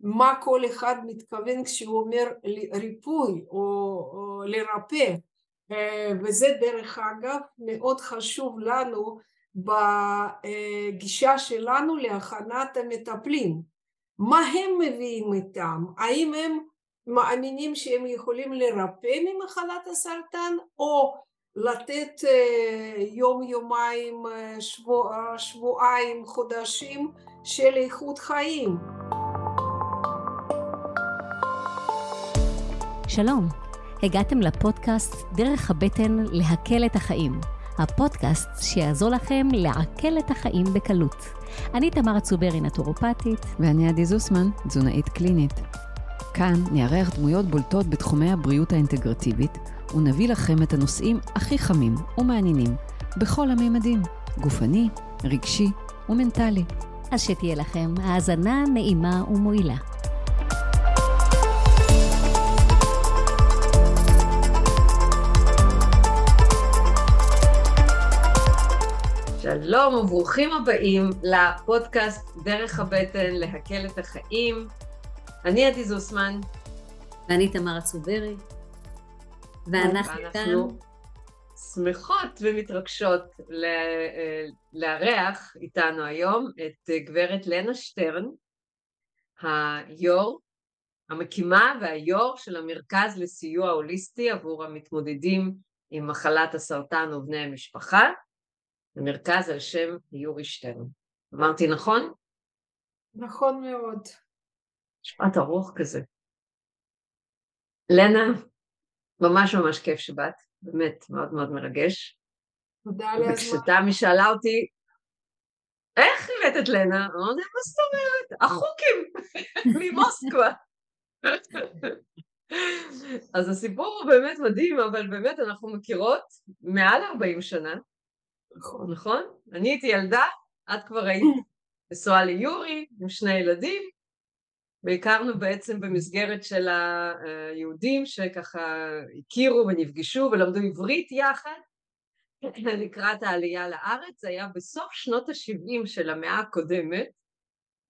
מה כל אחד מתכוון כשהוא אומר ריפוי או, או לרפא וזה דרך אגב מאוד חשוב לנו בגישה שלנו להכנת המטפלים. מה הם מביאים איתם? האם הם מאמינים שהם יכולים לרפא ממחלת הסרטן או לתת יום יומיים שבוע, שבועיים חודשים של איכות חיים שלום, הגעתם לפודקאסט דרך הבטן להקל את החיים. הפודקאסט שיעזור לכם לעכל את החיים בקלות. אני תמר צוברי, נטורופטית. ואני עדי זוסמן, תזונאית קלינית. כאן נארח דמויות בולטות בתחומי הבריאות האינטגרטיבית, ונביא לכם את הנושאים הכי חמים ומעניינים, בכל הממדים, גופני, רגשי ומנטלי. אז שתהיה לכם האזנה נעימה ומועילה. שלום וברוכים הבאים לפודקאסט דרך הבטן להקל את החיים. אני עדי זוסמן. ואני תמר צוברי. ואנחנו כאן... שמחות ומתרגשות לארח איתנו היום את גברת לנה שטרן, היו"ר, המקימה והיו"ר של המרכז לסיוע הוליסטי עבור המתמודדים עם מחלת הסרטן ובני המשפחה. המרכז על שם יורי שטרן. אמרתי נכון? נכון מאוד. משפט ארוך כזה. לנה, ממש ממש כיף שבאת, באמת מאוד מאוד מרגש. תודה על הזמן. וכשתמי שאלה אותי, איך הבאת את לנה? אמרתי, מה זאת אומרת? החוקים ממוסקבה. אז הסיפור הוא באמת מדהים, אבל באמת אנחנו מכירות מעל 40 שנה, נכון. נכון? אני הייתי ילדה, את כבר היית. נשואה ליורי עם שני ילדים, והכרנו בעצם במסגרת של היהודים שככה הכירו ונפגשו ולמדו עברית יחד. לקראת העלייה לארץ, זה היה בסוף שנות ה-70 של המאה הקודמת,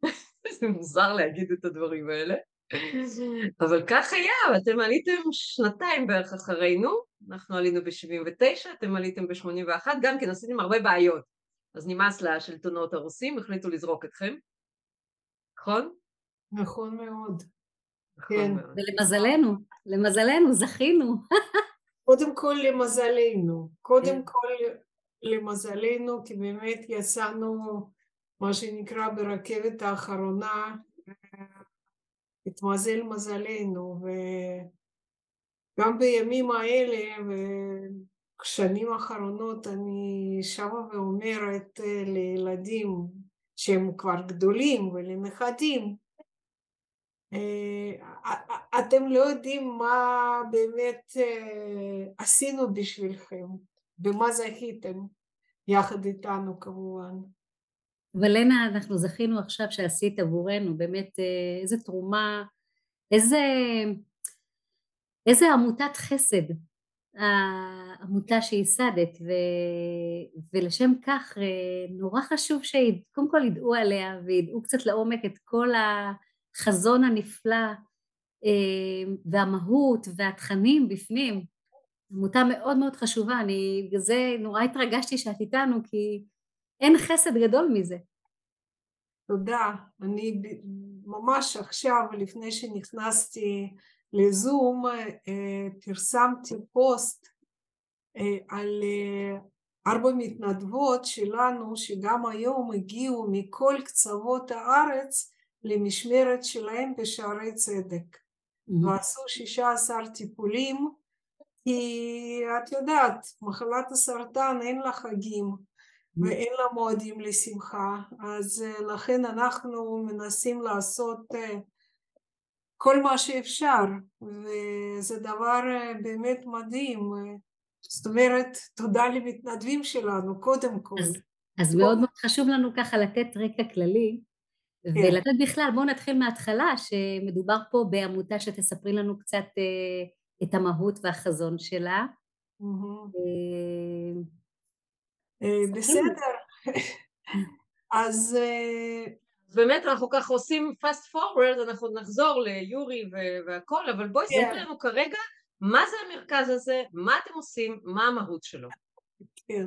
זה מוזר להגיד את הדברים האלה, אבל כך היה, ואתם עליתם שנתיים בערך אחרינו, אנחנו עלינו ב-79, אתם עליתם ב-81, גם כן עשיתם הרבה בעיות. אז נמאס לשלטונות הרוסים, החליטו לזרוק אתכם, נכון? נכון מאוד. נכון כן. מאוד. ולמזלנו, למזלנו, זכינו. קודם כל למזלנו, קודם כן. כל למזלנו, כי באמת יצאנו, מה שנקרא, ברכבת האחרונה, התמזל מזלנו, וגם בימים האלה ובשנים האחרונות אני שבה ואומרת אה, לילדים שהם כבר גדולים ולנכדים אה, אתם לא יודעים מה באמת אה, עשינו בשבילכם, במה זכיתם, יחד איתנו כמובן. אבל לנה, אנחנו זכינו עכשיו שעשית עבורנו, באמת אה, איזה תרומה, איזה, איזה עמותת חסד, העמותה שייסדת, ו, ולשם כך אה, נורא חשוב שקודם כל ידעו עליה וידעו קצת לעומק את כל החזון הנפלא אה, והמהות והתכנים בפנים. עמותה מאוד מאוד חשובה, אני בגלל זה נורא התרגשתי שאת איתנו כי אין חסד גדול מזה. תודה. אני ממש עכשיו, לפני שנכנסתי לזום, אה, פרסמתי פוסט אה, על אה, ארבע מתנדבות שלנו, שגם היום הגיעו מכל קצוות הארץ למשמרת שלהם בשערי צדק. Mm-hmm. ועשו שישה עשר טיפולים, כי את יודעת, מחלת הסרטן אין לה חגים. ואין לה מועדים לשמחה, אז אה, לכן אנחנו מנסים לעשות אה, כל מה שאפשר, וזה דבר אה, באמת מדהים. זאת אומרת, תודה למתנדבים שלנו, קודם כל. אז, אז מאוד מאוד חשוב לנו ככה לתת רקע כללי, כן. ולתת בכלל, בואו נתחיל מההתחלה, שמדובר פה בעמותה שתספרי לנו קצת את המהות והחזון שלה. בסדר. אז, אה, באמת אנחנו ככה עושים fast forward, אנחנו נחזור ליורי והכל, אבל בואי ספרי כן. לנו כרגע מה זה המרכז הזה, מה אתם עושים, מה המהות שלו. כן,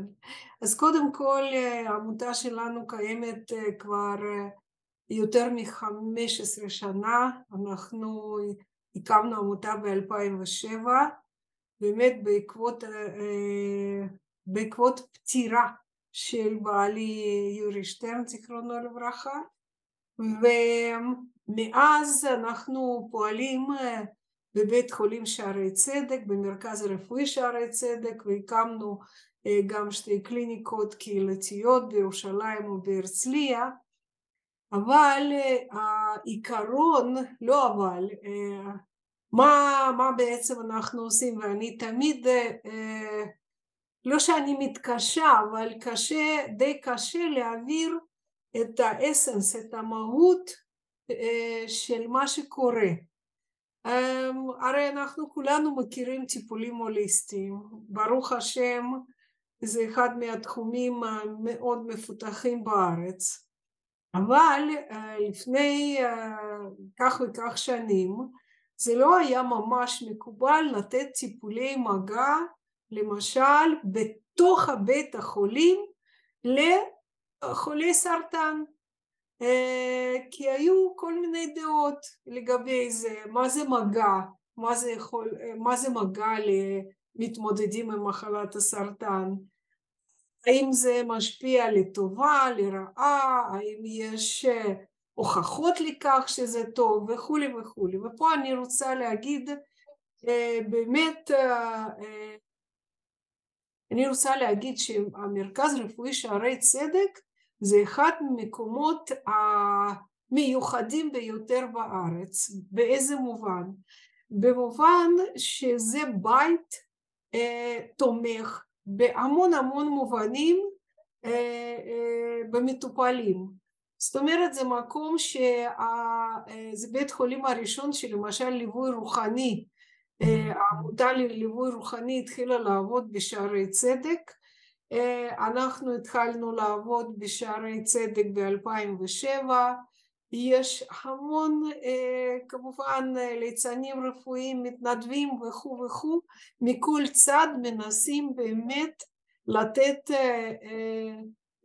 אז קודם כל העמותה שלנו קיימת אה, כבר אה, יותר מ-15 שנה, אנחנו הקמנו עמותה ב-2007, באמת בעקבות, אה, בעקבות פטירה של בעלי יורי שטרן, זיכרונו לברכה, ומאז אנחנו פועלים בבית חולים שערי צדק, במרכז הרפואי שערי צדק, והקמנו גם שתי קליניקות קהילתיות בירושלים ובהרצליה, אבל העיקרון, לא אבל, מה, מה בעצם אנחנו עושים, ואני תמיד, לא שאני מתקשה, אבל קשה, די קשה להעביר את האסנס, את המהות של מה שקורה. הרי אנחנו כולנו מכירים טיפולים הוליסטיים, ברוך השם זה אחד מהתחומים המאוד מפותחים בארץ, אבל לפני כך וכך שנים זה לא היה ממש מקובל לתת טיפולי מגע למשל בתוך הבית החולים לחולי סרטן. כי היו כל מיני דעות לגבי זה, מה זה מגע, מה זה, יכול, מה זה מגע למתמודדים עם מחלת הסרטן, האם זה משפיע לטובה, לרעה, האם יש הוכחות לכך שזה טוב וכולי וכולי, ופה אני רוצה להגיד באמת, אני רוצה להגיד שהמרכז רפואי שערי צדק זה אחד ממקומות המיוחדים ביותר בארץ. באיזה מובן? במובן שזה בית אה, תומך בהמון המון מובנים אה, אה, במטופלים. זאת אומרת זה מקום שזה אה, בית חולים הראשון שלמשל ליווי רוחני, העמותה לליווי רוחני התחילה לעבוד בשערי צדק. אה, אנחנו התחלנו לעבוד בשערי צדק ב-2007, יש המון אה, כמובן ליצנים רפואיים, מתנדבים וכו' וכו', מכל צד מנסים באמת לתת אה,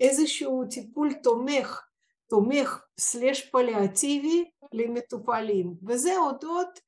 איזשהו טיפול תומך, תומך סלש פליאטיבי למטופלים, וזה הודות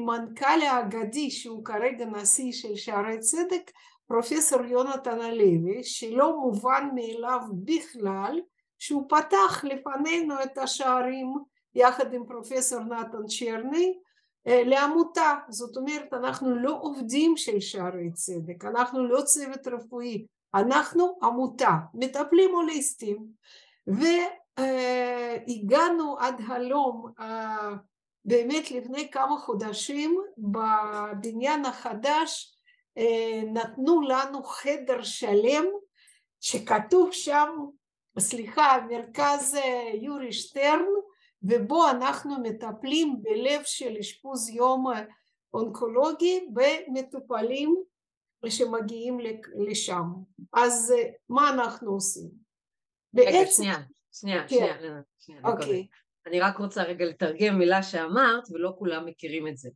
מנכ"ל האגדי שהוא כרגע נשיא של שערי צדק פרופסור יונתן הלוי שלא מובן מאליו בכלל שהוא פתח לפנינו את השערים יחד עם פרופסור נתן צ'רני לעמותה. זאת אומרת אנחנו לא עובדים של שערי צדק אנחנו לא צוות רפואי אנחנו עמותה. מטפלים הוליסטים והגענו עד הלום באמת לפני כמה חודשים בבניין החדש נתנו לנו חדר שלם שכתוב שם, סליחה, מרכז יורי שטרן ובו אנחנו מטפלים בלב של אשפוז יום אונקולוגי במטופלים שמגיעים לשם. אז מה אנחנו עושים? רגע, שנייה, שנייה, שנייה, שנייה, אוקיי. אני רק רוצה רגע לתרגם מילה שאמרת ולא כולם מכירים את זה.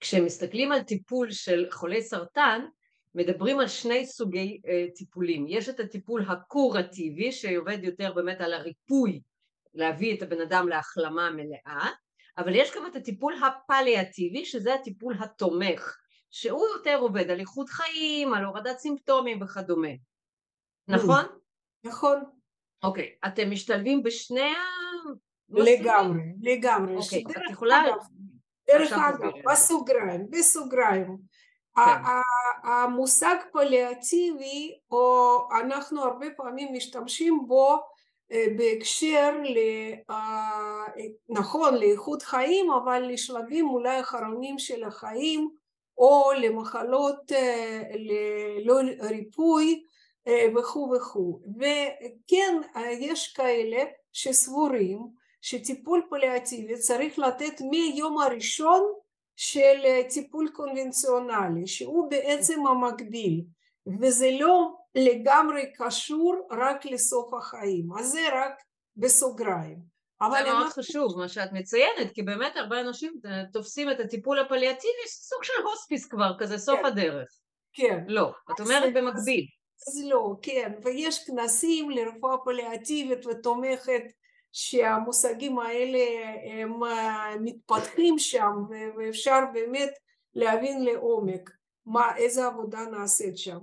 כשמסתכלים על טיפול של חולי סרטן מדברים על שני סוגי uh, טיפולים. יש את הטיפול הקורטיבי שעובד יותר באמת על הריפוי, להביא את הבן אדם להחלמה מלאה, אבל יש גם את הטיפול הפליאטיבי שזה הטיפול התומך, שהוא יותר עובד על איכות חיים, על הורדת סימפטומים וכדומה. נכון? נכון. אוקיי, אתם משתלבים בשני לגמרי, לגמרי. אוקיי, את יכולה... דרך אגב, בסוגריים, בסוגריים. כן. המושג פליאטיבי, או אנחנו הרבה פעמים משתמשים בו אה, בהקשר, אה, נכון, לאיכות חיים, אבל לשלבים אולי אחרונים של החיים, או למחלות אה, ללא ריפוי וכו' וכו'. וכן, יש כאלה שסבורים שטיפול פליאטיבי צריך לתת מהיום הראשון של טיפול קונבנציונלי שהוא בעצם המקביל וזה לא לגמרי קשור רק לסוף החיים, אז זה רק בסוגריים. אבל זה מאוד אנחנו... חשוב מה שאת מציינת, כי באמת הרבה אנשים תופסים את הטיפול הפליאטיבי סוג של הוספיס כבר, כזה סוף כן. הדרך. כן. לא, את אומרת במקביל. אז לא, כן, ויש כנסים לרפואה פליאטיבית ותומכת שהמושגים האלה הם אה, מתפתחים שם ואפשר באמת להבין לעומק מה, איזה עבודה נעשית שם.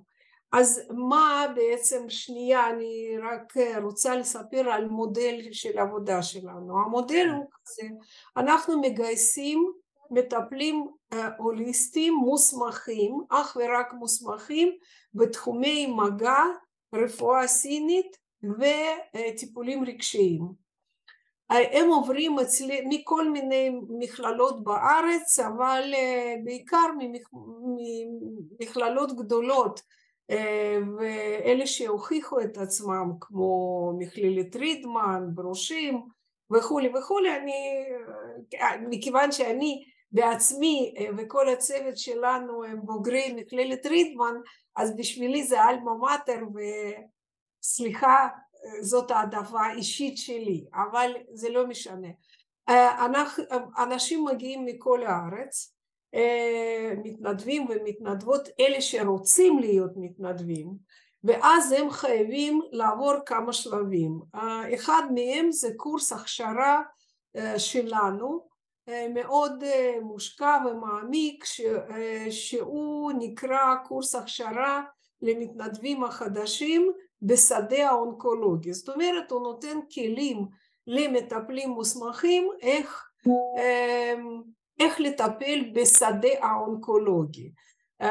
אז מה בעצם, שנייה, אני רק רוצה לספר על מודל של עבודה שלנו. המודל הוא כזה, אנחנו מגייסים מטפלים אה, הוליסטיים מוסמכים, אך ורק מוסמכים בתחומי מגע, רפואה סינית וטיפולים רגשיים. הם עוברים אצלי מכל מיני מכללות בארץ, אבל אה, בעיקר ממכללות גדולות, אה, ואלה שהוכיחו את עצמם, כמו מכללת רידמן, ברושים וכולי וכולי, אני, אה, מכיוון שאני בעצמי וכל הצוות שלנו הם בוגרי מכללת רידמן, אז בשבילי זה אלמה מאטר, וסליחה זאת העדפה אישית שלי, אבל זה לא משנה. אה, אנחנו, אנשים מגיעים מכל הארץ, אה, מתנדבים ומתנדבות, אלה שרוצים להיות מתנדבים, ואז הם חייבים לעבור כמה שלבים. אה, אחד מהם זה קורס הכשרה שלנו, מאוד מושקע ומעמיק, שהוא נקרא קורס הכשרה למתנדבים החדשים בשדה האונקולוגי. זאת אומרת, הוא נותן כלים למטפלים מוסמכים איך, אמ, איך לטפל בשדה האונקולוגי. אמ,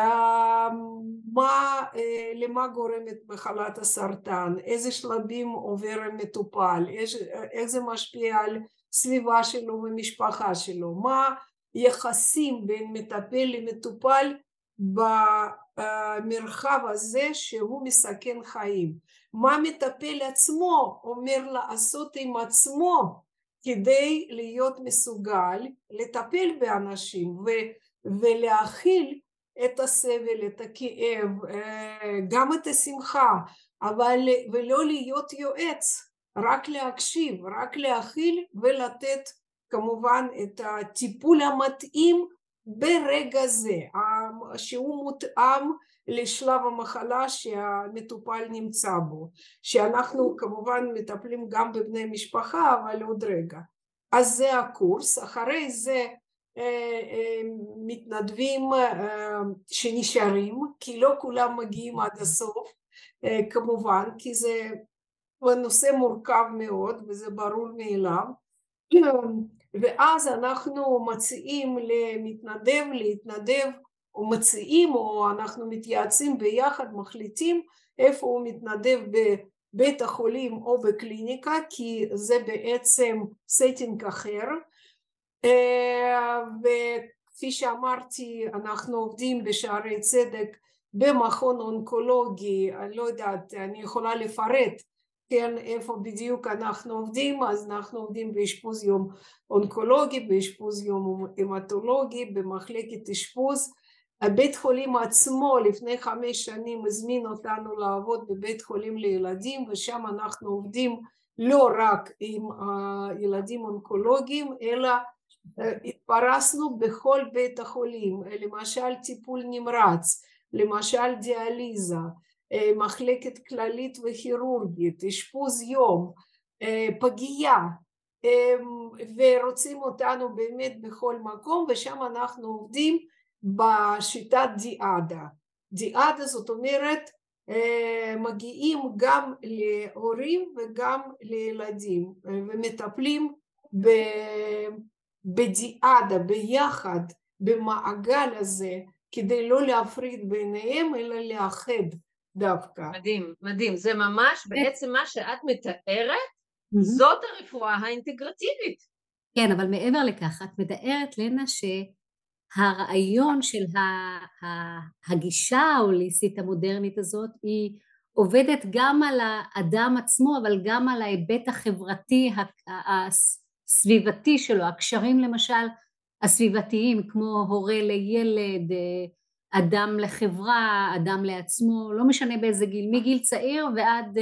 מה, אה, למה גורמת מחלת הסרטן, איזה שלבים עובר המטופל, איך זה משפיע על סביבה שלו ומשפחה שלו, מה יחסים בין מטפל למטופל במרחב הזה שהוא מסכן חיים. מה מטפל עצמו אומר לעשות עם עצמו כדי להיות מסוגל לטפל באנשים ו- ולהכיל את הסבל, את הכאב, גם את השמחה, אבל ולא להיות יועץ, רק להקשיב, רק להכיל ולתת כמובן את הטיפול המתאים ברגע זה, שהוא מותאם לשלב המחלה שהמטופל נמצא בו, שאנחנו כמובן מטפלים גם בבני משפחה אבל עוד רגע. אז זה הקורס, אחרי זה אה, אה, מתנדבים אה, שנשארים, כי לא כולם מגיעים עד הסוף כמובן, כי זה נושא מורכב מאוד וזה ברור מאליו. ואז אנחנו מציעים למתנדב להתנדב או מציעים או אנחנו מתייעצים ביחד מחליטים איפה הוא מתנדב בבית החולים או בקליניקה כי זה בעצם setting אחר. אה, וכפי שאמרתי אנחנו עובדים בשערי צדק במכון אונקולוגי, אני לא יודעת, אני יכולה לפרט כן, איפה בדיוק אנחנו עובדים, אז אנחנו עובדים באשפוז יום אונקולוגי, באשפוז יום המטולוגי, במחלקת אשפוז. הבית חולים עצמו לפני חמש שנים הזמין אותנו לעבוד בבית חולים לילדים ושם אנחנו עובדים לא רק עם ילדים אונקולוגיים אלא התפרסנו בכל בית החולים, למשל טיפול נמרץ, למשל דיאליזה, אה, מחלקת כללית וכירורגית, אשפוז יום, פגייה, ורוצים אותנו באמת בכל מקום ושם אנחנו עובדים בשיטת דיאדה. דיאדה זאת אומרת מגיעים גם להורים וגם לילדים ומטפלים בדיאדה ביחד במעגל הזה כדי לא להפריד ביניהם אלא לאחד דווקא. מדהים, מדהים. זה ממש בעצם מה שאת מתארת, זאת הרפואה האינטגרטיבית. כן, אבל מעבר לכך, את מתארת, לנה, שהרעיון של הגישה ההוליסטית המודרנית הזאת היא עובדת גם על האדם עצמו, אבל גם על ההיבט החברתי הסביבתי שלו, הקשרים למשל הסביבתיים, כמו הורה לילד, אדם לחברה, אדם לעצמו, לא משנה באיזה גיל, מגיל צעיר ועד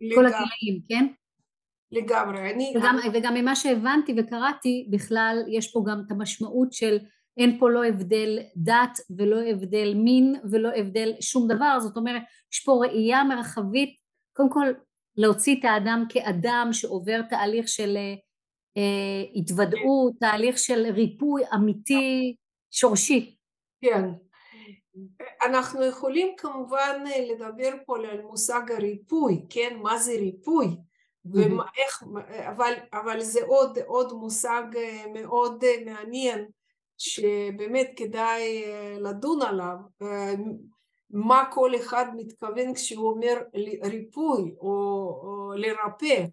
לגמרי. כל הגילאים, כן? לגמרי. אני... וגם, אני... וגם ממה שהבנתי וקראתי, בכלל יש פה גם את המשמעות של אין פה לא הבדל דת ולא הבדל מין ולא הבדל שום דבר, זאת אומרת, יש פה ראייה מרחבית, קודם כל להוציא את האדם כאדם שעובר תהליך של אה, התוודעות, תהליך של ריפוי אמיתי, שורשי. כן. אנחנו יכולים כמובן לדבר פה על מושג הריפוי, כן? מה זה ריפוי? ואיך, אבל, אבל זה עוד, עוד מושג מאוד מעניין שבאמת כדאי לדון עליו, מה כל אחד מתכוון כשהוא אומר ריפוי או, או לרפא,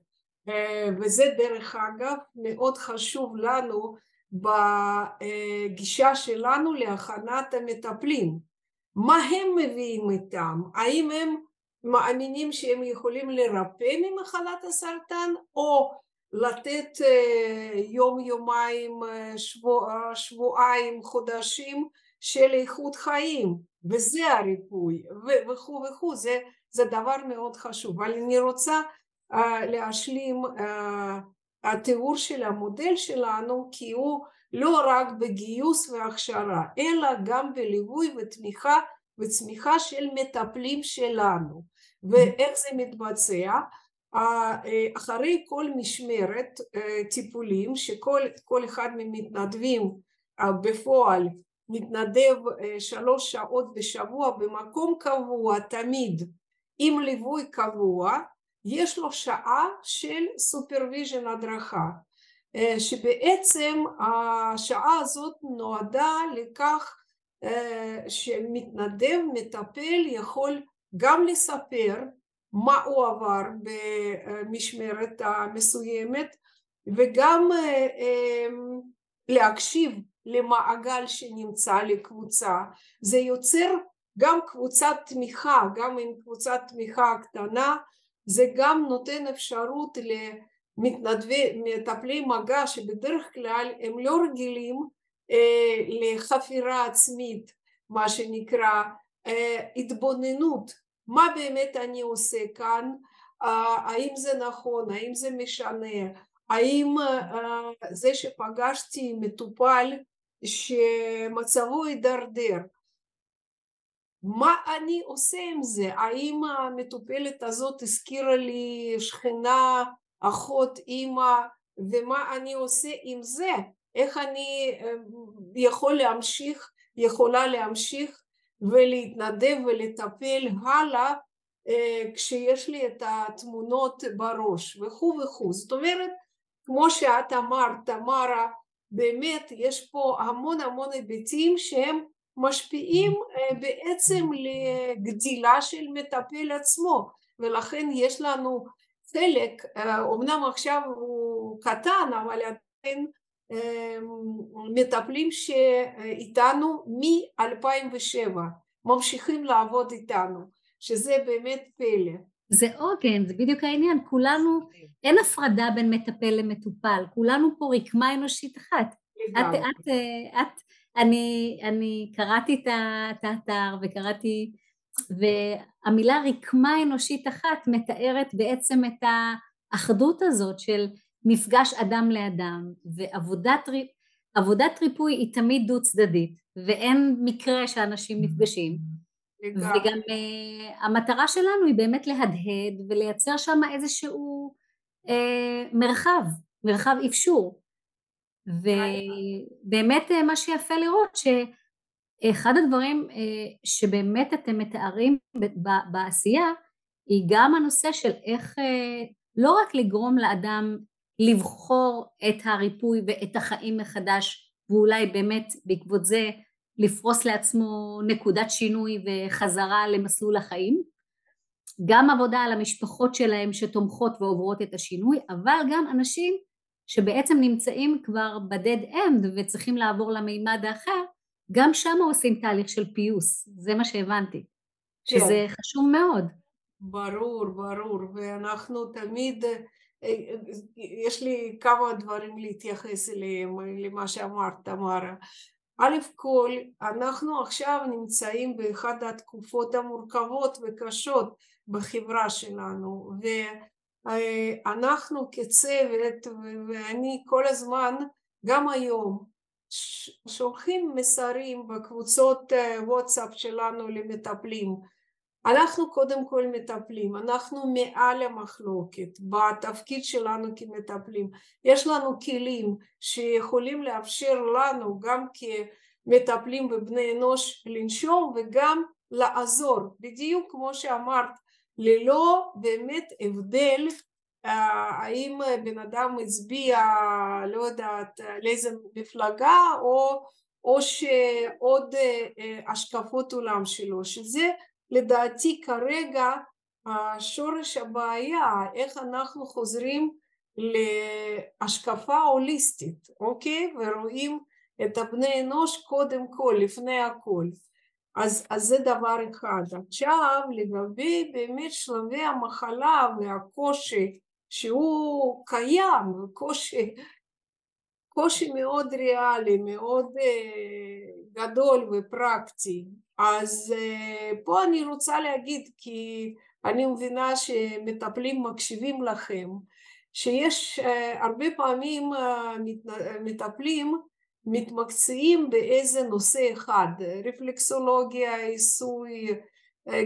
וזה דרך אגב מאוד חשוב לנו בגישה שלנו להכנת המטפלים, מה הם מביאים איתם, האם הם מאמינים שהם יכולים לרפא ממחלת הסרטן או לתת יום יומיים שבוע, שבועיים חודשים של איכות חיים? וזה הריפוי וכו' וכו' זה, זה דבר מאוד חשוב. אבל אני רוצה uh, להשלים uh, התיאור של המודל שלנו כי הוא לא רק בגיוס והכשרה אלא גם בליווי ותמיכה וצמיחה של מטפלים שלנו. ואיך זה מתבצע? אחרי כל משמרת טיפולים שכל אחד ממתנדבים בפועל מתנדב שלוש שעות בשבוע במקום קבוע תמיד עם ליווי קבוע יש לו שעה של supervision הדרכה שבעצם השעה הזאת נועדה לכך שמתנדב מטפל יכול גם לספר מה הוא עבר במשמרת המסוימת וגם להקשיב למעגל שנמצא לקבוצה. זה יוצר גם קבוצת תמיכה גם עם קבוצת תמיכה קטנה זה גם נותן אפשרות למתנדבי מטפלי מגע שבדרך כלל הם לא רגילים אה, לחפירה עצמית מה שנקרא אה, התבוננות. מה באמת אני עושה כאן? האם זה נכון? האם זה משנה? האם זה שפגשתי מטופל שמצבו הידרדר מה אני עושה עם זה? האם המטופלת הזאת הזכירה לי שכנה, אחות, אימא, ומה אני עושה עם זה? איך אני יכול להמשיך, יכולה להמשיך ולהתנדב ולטפל הלאה כשיש לי את התמונות בראש וכו' וכו'. זאת אומרת, כמו שאת אמרת, תמרה, באמת יש פה המון המון היבטים שהם משפיעים בעצם לגדילה של מטפל עצמו ולכן יש לנו חלק, אמנם עכשיו הוא קטן אבל עדיין מטפלים שאיתנו מ-2007 ממשיכים לעבוד איתנו שזה באמת פלא. זה עוגן, זה בדיוק העניין, כולנו, אין הפרדה בין מטפל למטופל, כולנו פה רקמה אנושית אחת. את, את, את, אני, אני קראתי את האתר וקראתי, והמילה רקמה אנושית אחת מתארת בעצם את האחדות הזאת של מפגש אדם לאדם, ועבודת ריפוי היא תמיד דו צדדית, ואין מקרה שאנשים נפגשים. וגם uh, המטרה שלנו היא באמת להדהד ולייצר שם איזשהו uh, מרחב, מרחב אפשור. ובאמת uh, מה שיפה לראות שאחד הדברים uh, שבאמת אתם מתארים בעשייה היא גם הנושא של איך uh, לא רק לגרום לאדם לבחור את הריפוי ואת החיים מחדש ואולי באמת בעקבות זה לפרוס לעצמו נקודת שינוי וחזרה למסלול החיים גם עבודה על המשפחות שלהם שתומכות ועוברות את השינוי אבל גם אנשים שבעצם נמצאים כבר בדד אנד וצריכים לעבור למימד האחר גם שם עושים תהליך של פיוס. זה מה שהבנתי שזה כן. חשוב מאוד. ברור ברור. ואנחנו תמיד יש לי כמה דברים להתייחס אליהם למה שאמרת תמרה. א' כל אנחנו עכשיו נמצאים באחת התקופות המורכבות וקשות בחברה שלנו ואנחנו כצוות ואני כל הזמן גם היום שולחים מסרים בקבוצות וואטסאפ שלנו למטפלים. אנחנו קודם כל מטפלים, אנחנו מעל המחלוקת בתפקיד שלנו כמטפלים, יש לנו כלים שיכולים לאפשר לנו גם כמטפלים בבני אנוש לנשום וגם לעזור, בדיוק כמו שאמרת, ללא באמת הבדל האם בן אדם הצביע, לא יודעת, לאיזה מפלגה או, או שעוד השקפות עולם שלו, שזה לדעתי כרגע שורש הבעיה, איך אנחנו חוזרים להשקפה הוליסטית, אוקיי? ורואים את הבני אנוש קודם כל, לפני הכל. אז, אז זה דבר אחד. עכשיו לגבי באמת שלבי המחלה והקושי שהוא קיים, קושי, קושי מאוד ריאלי, מאוד uh, גדול ופרקטי, אז uh, פה אני רוצה להגיד, כי אני מבינה שמטפלים מקשיבים לכם, שיש uh, הרבה פעמים uh, מטפלים מתמקצעים באיזה נושא אחד, רפלקסולוגיה, עיסוי,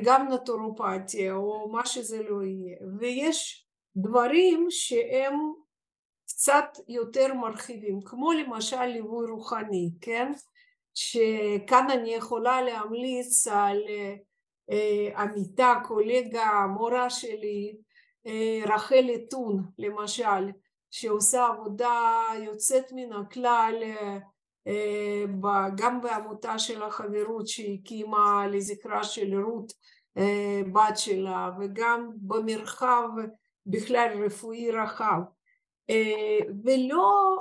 גם נטורופתיה או מה שזה לא יהיה, ויש דברים שהם קצת יותר מרחיבים, כמו למשל ליווי רוחני, כן? שכאן אני יכולה להמליץ על עמיתה, קולגה, מורה שלי, רחל אתון למשל, שעושה עבודה יוצאת מן הכלל גם בעמותה של החברות שהיא הקימה לזכרה של רות בת שלה וגם במרחב בכלל רפואי רחב. ולא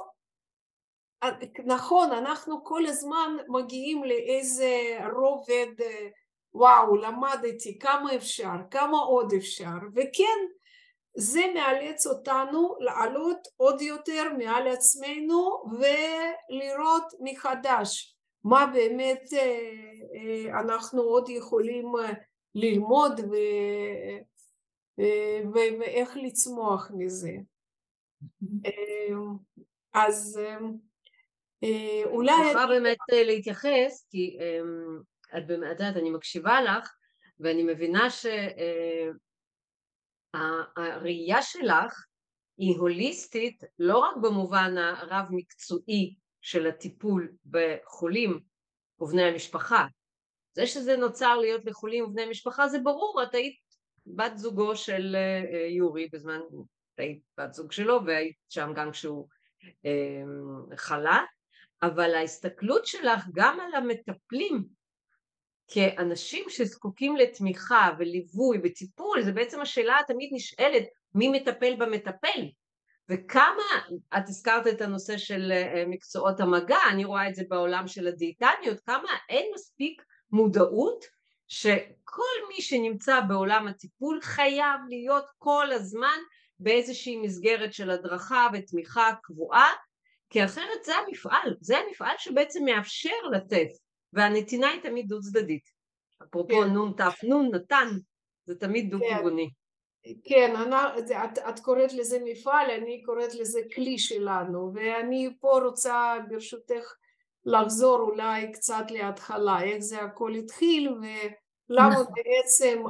נכון אנחנו כל הזמן מגיעים לאיזה רובד וואו למדתי כמה אפשר כמה עוד אפשר וכן זה מאלץ אותנו לעלות עוד יותר מעל עצמנו ולראות מחדש מה באמת אנחנו עוד יכולים ללמוד ו... ואיך לצמוח מזה. אז אולי... אני באמת להתייחס, כי את יודעת, אני מקשיבה לך ואני מבינה ש... הראייה שלך היא הוליסטית לא רק במובן הרב מקצועי של הטיפול בחולים ובני המשפחה. זה שזה נוצר להיות לחולים ובני משפחה זה ברור, את היית בת זוגו של יורי בזמן, את היית בת זוג שלו והיית שם גם כשהוא חלה, אבל ההסתכלות שלך גם על המטפלים כאנשים שזקוקים לתמיכה וליווי וטיפול, זה בעצם השאלה התמיד נשאלת מי מטפל במטפל? וכמה, את הזכרת את הנושא של מקצועות המגע, אני רואה את זה בעולם של הדיאטניות, כמה אין מספיק מודעות שכל מי שנמצא בעולם הטיפול חייב להיות כל הזמן באיזושהי מסגרת של הדרכה ותמיכה קבועה, כי אחרת זה המפעל, זה המפעל שבעצם מאפשר לתת והנתינה היא תמיד דו צדדית. אפרופו כן. נון תף נון נתן, זה תמיד דו כיווני. כן, כן את, את קוראת לזה מפעל, אני קוראת לזה כלי שלנו, ואני פה רוצה ברשותך לחזור אולי קצת להתחלה, איך זה הכל התחיל ולמה נכון. בעצם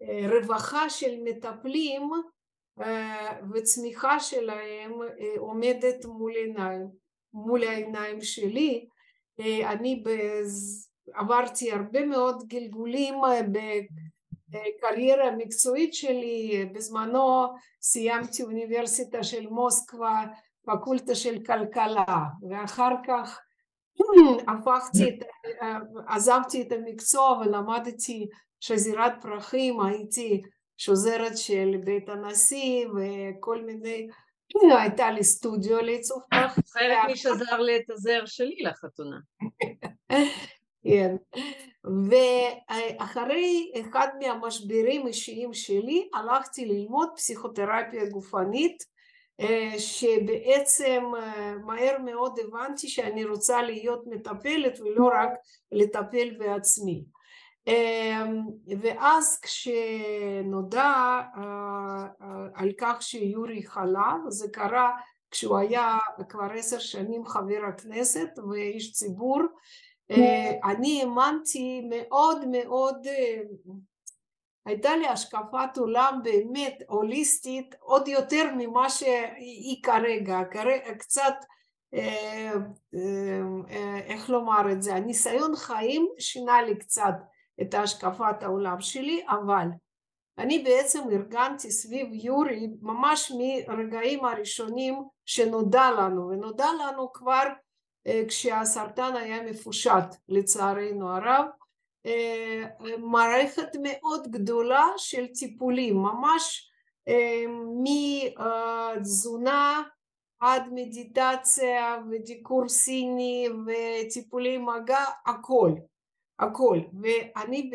הרווחה של מטפלים אה, וצמיחה שלהם אה, עומדת מול עיניים, מול העיניים שלי אני. עברתי הרבה מאוד גלגולים אה, בקריירה המקצועית שלי, בזמנו סיימתי אוניברסיטה של מוסקבה, פקולטה של כלכלה, ואחר כך הפכתי, את, אה, עזבתי את המקצוע ולמדתי שזירת פרחים, הייתי שוזרת של בית הנשיא וכל מיני הייתה לי סטודיו לעיצוב פרח. זוכרת מי שזר לי את הזר שלי לחתונה. כן. ואחרי אחד מהמשברים האישיים שלי הלכתי ללמוד פסיכותרפיה גופנית שבעצם מהר מאוד הבנתי שאני רוצה להיות מטפלת ולא רק לטפל בעצמי. ואז כשנודע על כך שיורי חלה, זה קרה כשהוא היה כבר עשר שנים חבר הכנסת ואיש ציבור, אני האמנתי מאוד מאוד הייתה לי השקפת עולם באמת הוליסטית עוד יותר ממה שהיא כרגע, קצת איך לומר את זה, הניסיון חיים שינה לי קצת את השקפת העולם שלי, אבל אני בעצם ארגנתי סביב יורי ממש מרגעים הראשונים שנודע לנו, ונודע לנו כבר כשהסרטן היה מפושט לצערנו הרב, מערכת מאוד גדולה של טיפולים, ממש מתזונה עד מדיטציה ודיקור סיני וטיפולי מגע, הכל, הכל. ואני,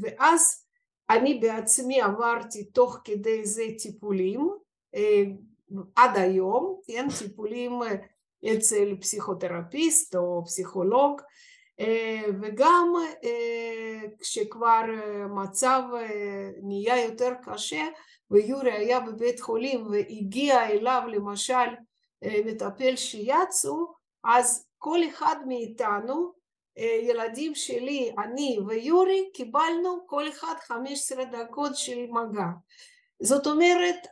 ואז אני בעצמי עברתי תוך כדי זה טיפולים עד היום, כן, טיפולים אצל פסיכותרפיסט או פסיכולוג וגם כשכבר מצב נהיה יותר קשה ויורי היה בבית חולים והגיע אליו למשל מטפל שיאצו אז כל אחד מאיתנו ילדים שלי, אני ויורי קיבלנו כל אחד 15 דקות של מגע. זאת אומרת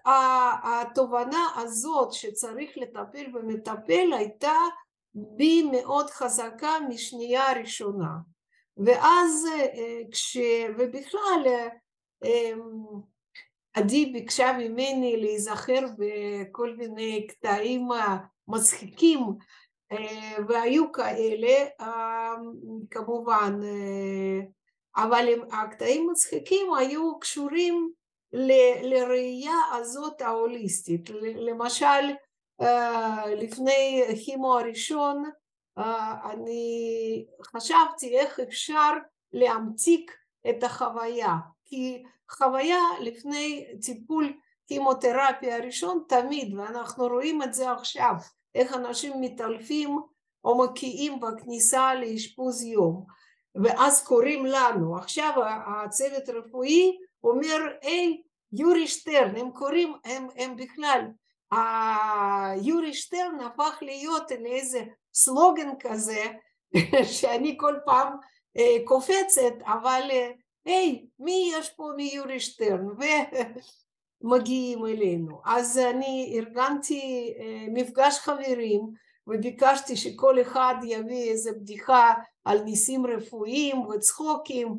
התובנה הזאת שצריך לטפל במטפל הייתה בי מאוד חזקה משנייה ראשונה ואז כש... ובכלל עדי ביקשה ממני להיזכר בכל מיני קטעים מצחיקים והיו כאלה כמובן אבל הקטעים מצחיקים היו קשורים לראייה הזאת ההוליסטית. למשל לפני כימו הראשון אני חשבתי איך אפשר להמתיק את החוויה כי חוויה לפני טיפול כימותרפיה הראשון תמיד ואנחנו רואים את זה עכשיו איך אנשים מתעלפים או מקיאים בכניסה לאשפוז יום. ואז קוראים לנו. עכשיו הצוות הרפואי אומר היי יורי שטרן. הם קוראים הם, הם בכלל יורי שטרן הפך להיות לאיזה סלוגן כזה שאני כל פעם קופצת אבל היי מי יש פה מיורי שטרן ומגיעים אלינו. אז אני ארגנתי מפגש חברים וביקשתי שכל אחד יביא איזה בדיחה על ניסים רפואיים וצחוקים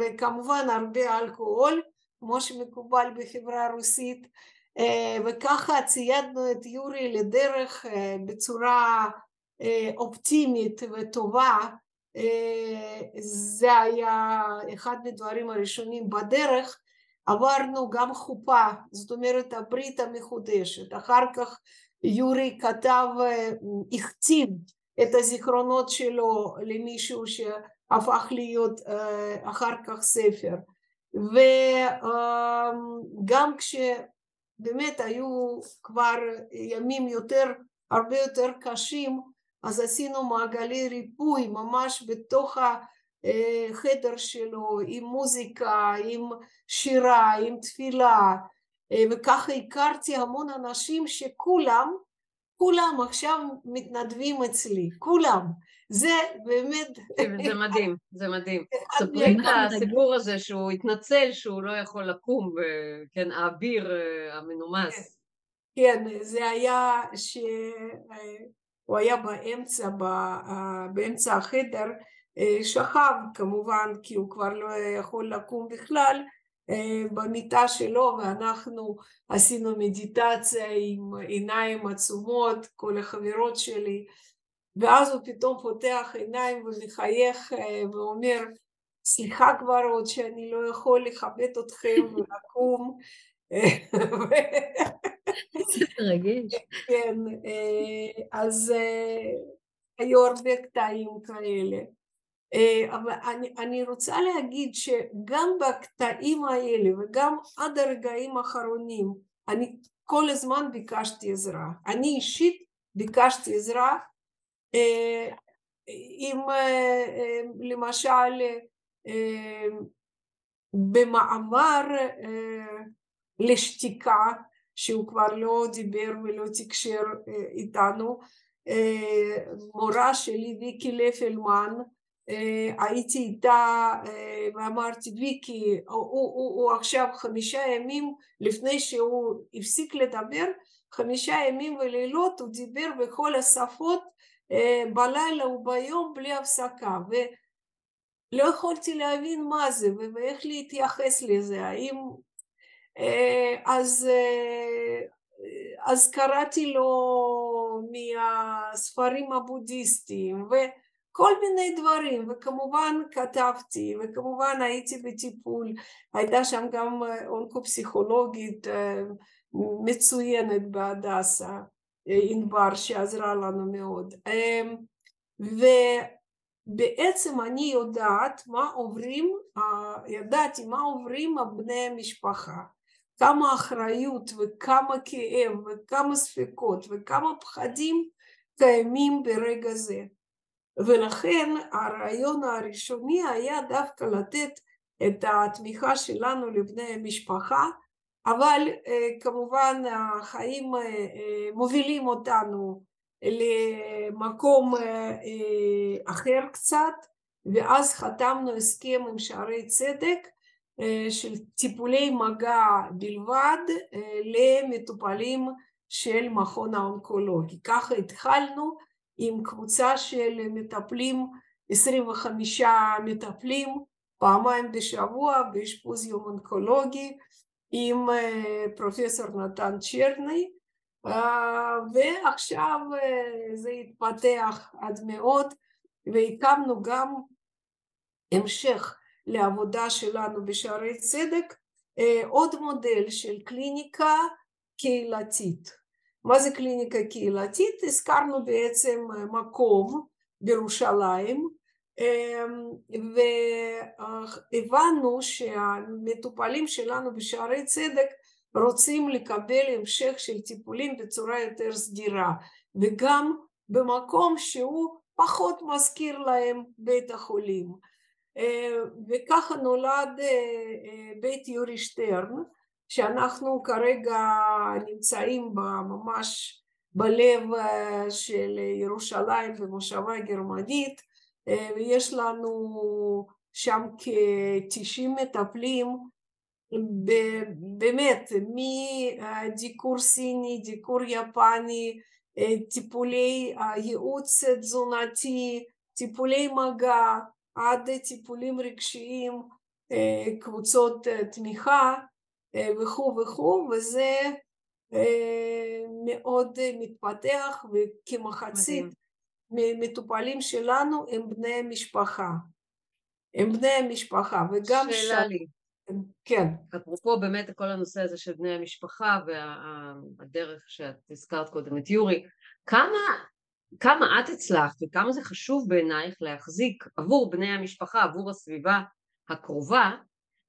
וכמובן הרבה אלכוהול כמו שמקובל בחברה הרוסית. וככה ציידנו את יורי לדרך בצורה אופטימית וטובה. זה היה אחד מהדברים הראשונים בדרך עברנו גם חופה זאת אומרת הברית המחודשת אחר כך יורי כתב הכתיב את הזיכרונות שלו למישהו שהפך להיות אחר כך ספר וגם כש באמת היו כבר ימים יותר, הרבה יותר קשים, אז עשינו מעגלי ריפוי ממש בתוך החדר שלו, עם מוזיקה, עם שירה, עם תפילה, וככה הכרתי המון אנשים שכולם, כולם עכשיו מתנדבים אצלי, כולם. זה באמת... זה מדהים, זה מדהים. ספרי את הסיפור הזה שהוא התנצל שהוא לא יכול לקום, כן, האביר המנומס. כן, זה היה שהוא היה באמצע, באמצע החדר, שכב כמובן, כי הוא כבר לא יכול לקום בכלל, במיטה שלו ואנחנו עשינו מדיטציה עם עיניים עצומות, כל החברות שלי ואז הוא פתאום פותח עיניים ומחייך ואומר סליחה כבר עוד שאני לא יכול לכבד אתכם ולקום רגיש. כן, אז היו הרבה קטעים כאלה. אבל אני, אני רוצה להגיד שגם בקטעים האלה וגם עד הרגעים האחרונים אני כל הזמן ביקשתי עזרה. אני אישית ביקשתי עזרה אם למשל במאמר לשתיקה שהוא כבר לא דיבר ולא תקשר איתנו מורה שלי ויקי לפלמן הייתי איתה ואמרתי ויקי הוא, הוא, הוא עכשיו חמישה ימים לפני שהוא הפסיק לדבר חמישה ימים ולילות הוא דיבר בכל השפות בלילה וביום בלי הפסקה. ולא יכולתי להבין מה זה ואיך להתייחס לזה האם אז אז קראתי לו מהספרים הבודהיסטיים וכל מיני דברים וכמובן כתבתי וכמובן הייתי בטיפול. הייתה שם גם אונקופסיכולוגית מצוינת בהדסה ענבר שעזרה לנו מאוד. ובעצם אני יודעת מה עוברים ידעתי מה עוברים בני המשפחה. כמה אחריות וכמה כאב וכמה ספקות וכמה פחדים קיימים ברגע זה ולכן הרעיון הראשוני היה דווקא לתת את התמיכה שלנו לבני המשפחה אבל כמובן החיים מובילים אותנו למקום אחר קצת ואז חתמנו הסכם עם שערי צדק של טיפולי מגע בלבד למטופלים של מכון האונקולוגי. ככה התחלנו עם קבוצה של מטפלים, 25 מטפלים, פעמיים בשבוע באשפוז יום אונקולוגי עם פרופסור נתן צ'רני ועכשיו זה התפתח עד מאוד והקמנו גם המשך לעבודה שלנו בשערי צדק עוד מודל של קליניקה קהילתית. מה זה קליניקה קהילתית? הזכרנו בעצם מקום בירושלים והבנו שהמטופלים שלנו בשערי צדק רוצים לקבל המשך של טיפולים בצורה יותר סדירה וגם במקום שהוא פחות מזכיר להם בית החולים וככה נולד בית יורי שטרן שאנחנו כרגע נמצאים ממש בלב של ירושלים במושבה גרמנית ויש לנו שם כ-90 מטפלים. באמת מדיקור סיני, דיקור יפני, טיפולי ייעוץ תזונתי, טיפולי מגע עד טיפולים רגשיים, קבוצות תמיכה וכו' וכו' וזה מאוד מתפתח וכמחצית מטופלים שלנו הם בני משפחה. הם בני משפחה וגם שאלה ש... לי. כן. אפרופו באמת כל הנושא הזה של בני המשפחה והדרך שאת הזכרת קודם את יורי, כמה, כמה את הצלחת וכמה זה חשוב בעינייך להחזיק עבור בני המשפחה, עבור הסביבה הקרובה,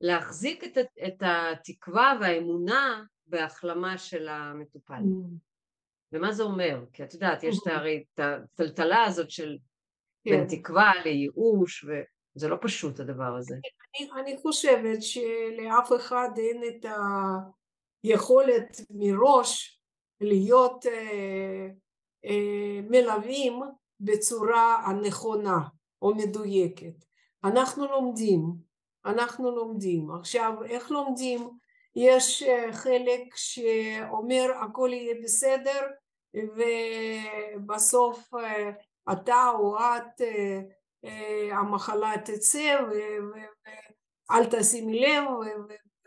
להחזיק את, את התקווה והאמונה בהחלמה של המטופל. Mm. ומה זה אומר? כי את יודעת, יש הרי את הטלטלה הזאת של כן. בין תקווה לייאוש, וזה לא פשוט הדבר הזה. אני, אני חושבת שלאף אחד אין את היכולת מראש להיות אה, אה, מלווים בצורה הנכונה או מדויקת. אנחנו לומדים, אנחנו לומדים. עכשיו, איך לומדים? יש חלק שאומר הכל יהיה בסדר ובסוף אתה או את המחלה תצא ואל תשימי לב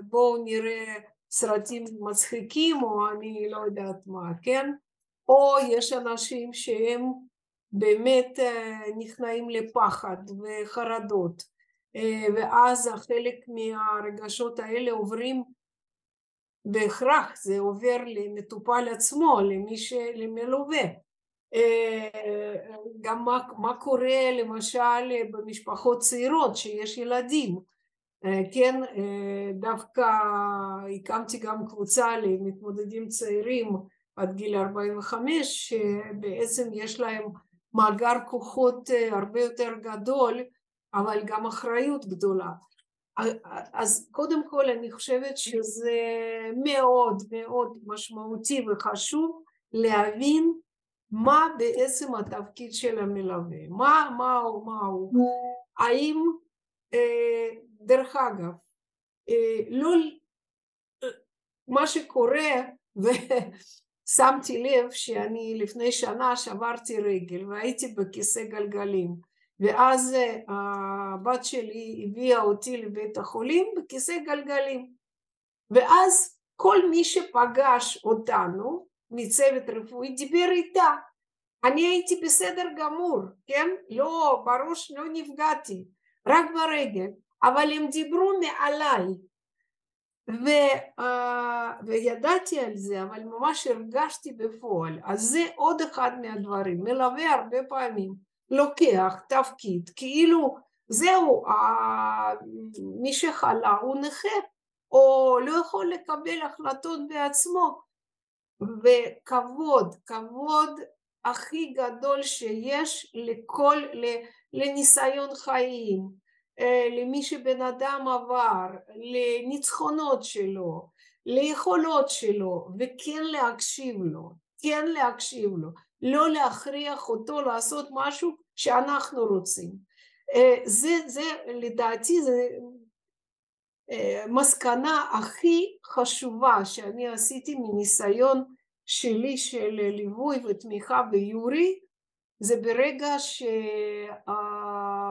ובואו נראה סרטים מצחיקים או אני לא יודעת מה, כן? או יש אנשים שהם באמת נכנעים לפחד וחרדות ואז חלק מהרגשות האלה עוברים בהכרח זה עובר למטופל עצמו, למי שלמלווה. גם מה, מה קורה למשל במשפחות צעירות שיש ילדים כן, דווקא הקמתי גם קבוצה למתמודדים צעירים עד גיל 45 שבעצם יש להם מאגר כוחות הרבה יותר גדול אבל גם אחריות גדולה. אז קודם כל אני חושבת שזה מאוד מאוד משמעותי וחשוב להבין מה בעצם התפקיד של המלווה, מה, מה, הוא, מה הוא, האם, אה, דרך אגב, אה, לא, מה שקורה, ושמתי לב שאני לפני שנה שברתי רגל והייתי בכיסא גלגלים ואז הבת שלי הביאה אותי לבית החולים בכיסא גלגלים ואז כל מי שפגש אותנו מצוות רפואי דיבר איתה אני הייתי בסדר גמור, כן? לא, בראש לא נפגעתי, רק ברגל, אבל הם דיברו מעליי ו, uh, וידעתי על זה, אבל ממש הרגשתי בפועל. אז זה עוד אחד מהדברים, מלווה הרבה פעמים לוקח תפקיד, כאילו זהו, מי שחלה הוא נכה, או לא יכול לקבל החלטות בעצמו, וכבוד, כבוד הכי גדול שיש לכל, לניסיון חיים, למי שבן אדם עבר, לניצחונות שלו, ליכולות שלו, וכן להקשיב לו, כן להקשיב לו, לא להכריח אותו לעשות משהו שאנחנו רוצים. זה, זה לדעתי זה מסקנה הכי חשובה שאני עשיתי מניסיון שלי של ליווי ותמיכה ביורי זה ברגע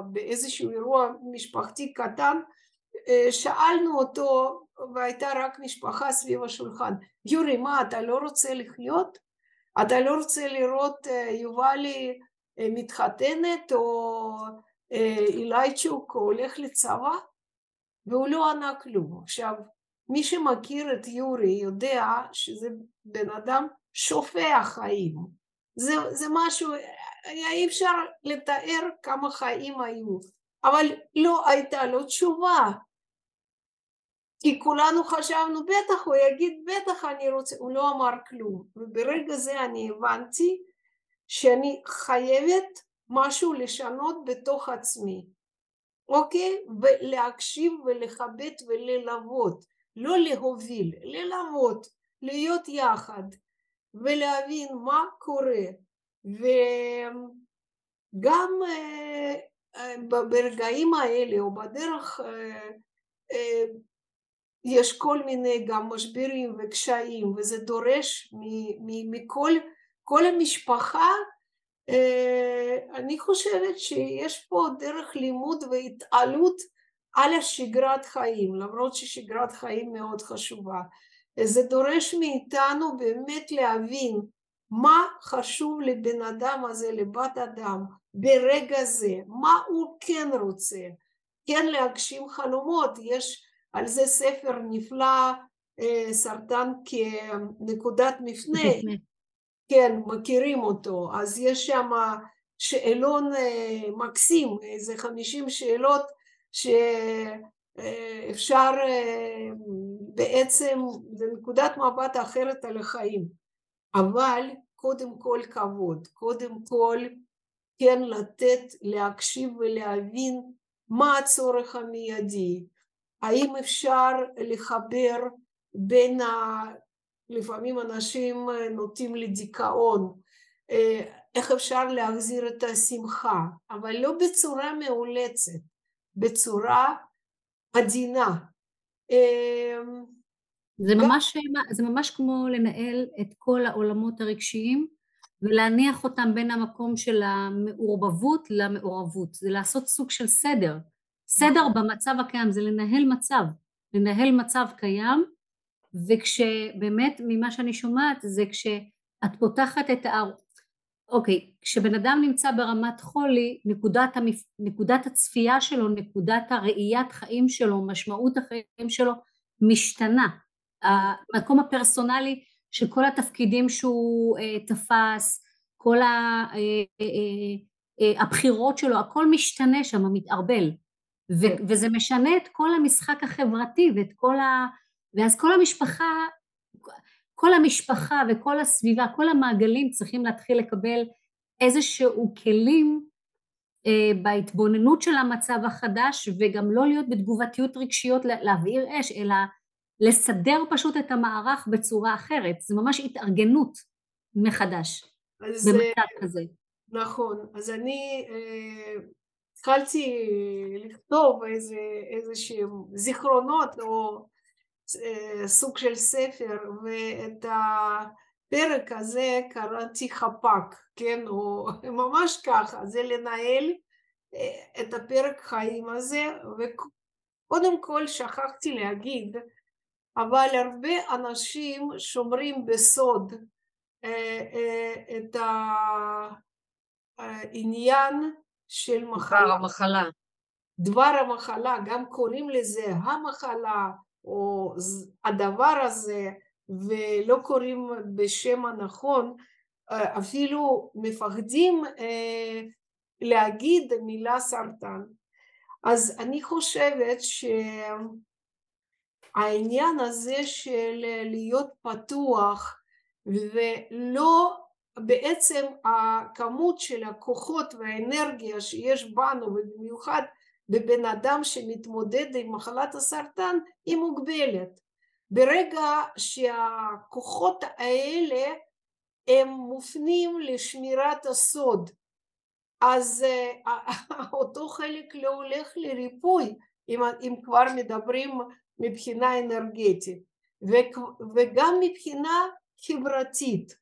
שבאיזשהו אירוע משפחתי קטן שאלנו אותו והייתה רק משפחה סביב השולחן יורי מה אתה לא רוצה לחיות? אתה לא רוצה לראות יובלי מתחתנת או אילייצ'וק הולך לצבא? והוא לא ענה כלום. עכשיו מי שמכיר את יורי יודע שזה בן אדם שופע חיים. זה, זה משהו, אי אפשר לתאר כמה חיים היו, אבל לא הייתה לו תשובה. כי כולנו חשבנו, בטח הוא יגיד, בטח אני רוצה, הוא לא אמר כלום. וברגע זה אני הבנתי שאני חייבת משהו לשנות בתוך עצמי, אוקיי? ולהקשיב ולכבד וללוות. לא להוביל, ללמוד, להיות יחד ולהבין מה קורה וגם ברגעים האלה או בדרך יש כל מיני גם משברים וקשיים וזה דורש מכל כל המשפחה אני חושבת שיש פה דרך לימוד והתעלות על השגרת חיים, למרות ששגרת חיים מאוד חשובה. זה דורש מאיתנו באמת להבין מה חשוב לבן אדם הזה, לבת אדם, ברגע זה, מה הוא כן רוצה, כן להגשים חלומות, יש על זה ספר נפלא, סרטן כנקודת מפנה, כן, מכירים אותו, אז יש שם שאלון מקסים, איזה חמישים שאלות שאפשר בעצם, זה נקודת מבט אחרת על החיים, אבל קודם כל כבוד, קודם כל כן לתת, להקשיב ולהבין מה הצורך המיידי, האם אפשר לחבר בין ה... לפעמים אנשים נוטים לדיכאון, איך אפשר להחזיר את השמחה, אבל לא בצורה מאולצת, בצורה עדינה. זה ממש, זה ממש כמו לנהל את כל העולמות הרגשיים ולהניח אותם בין המקום של המעורבבות למעורבות, זה לעשות סוג של סדר, סדר במצב הקיים, זה לנהל מצב, לנהל מצב קיים וכשבאמת ממה שאני שומעת זה כשאת פותחת את אוקיי, כשבן אדם נמצא ברמת חולי, נקודת, המפ... נקודת הצפייה שלו, נקודת הראיית חיים שלו, משמעות החיים שלו, משתנה. המקום הפרסונלי של כל התפקידים שהוא אה, תפס, כל ה, אה, אה, אה, הבחירות שלו, הכל משתנה שם, מתערבל. ו- וזה משנה את כל המשחק החברתי ואת כל ה... ואז כל המשפחה, כל המשפחה וכל הסביבה, כל המעגלים צריכים להתחיל לקבל איזשהו כלים אה, בהתבוננות של המצב החדש וגם לא להיות בתגובתיות רגשיות להבעיר אש, אלא לסדר פשוט את המערך בצורה אחרת. זה ממש התארגנות מחדש במצב כזה. נכון. אז אני אה, התחלתי לכתוב איזה, איזה שהם זיכרונות או אה, סוג של ספר ואת הפרק הזה קראתי חפ"ק, כן, או ממש ככה, זה לנהל אה, את הפרק חיים הזה וקודם כל שכחתי להגיד אבל הרבה אנשים שומרים בסוד אה, את העניין של מחלה. דבר המחלה. דבר המחלה, גם קוראים לזה המחלה או הדבר הזה ולא קוראים בשם הנכון, אפילו מפחדים אה, להגיד מילה סרטן. אז אני חושבת שהעניין הזה של להיות פתוח ולא בעצם הכמות של הכוחות והאנרגיה שיש בנו ובמיוחד בבן אדם שמתמודד עם מחלת הסרטן היא מוגבלת. ברגע שהכוחות האלה הם מופנים לשמירת הסוד אז אותו חלק לא הולך לריפוי אם, אם כבר מדברים מבחינה אנרגטית וגם מבחינה חברתית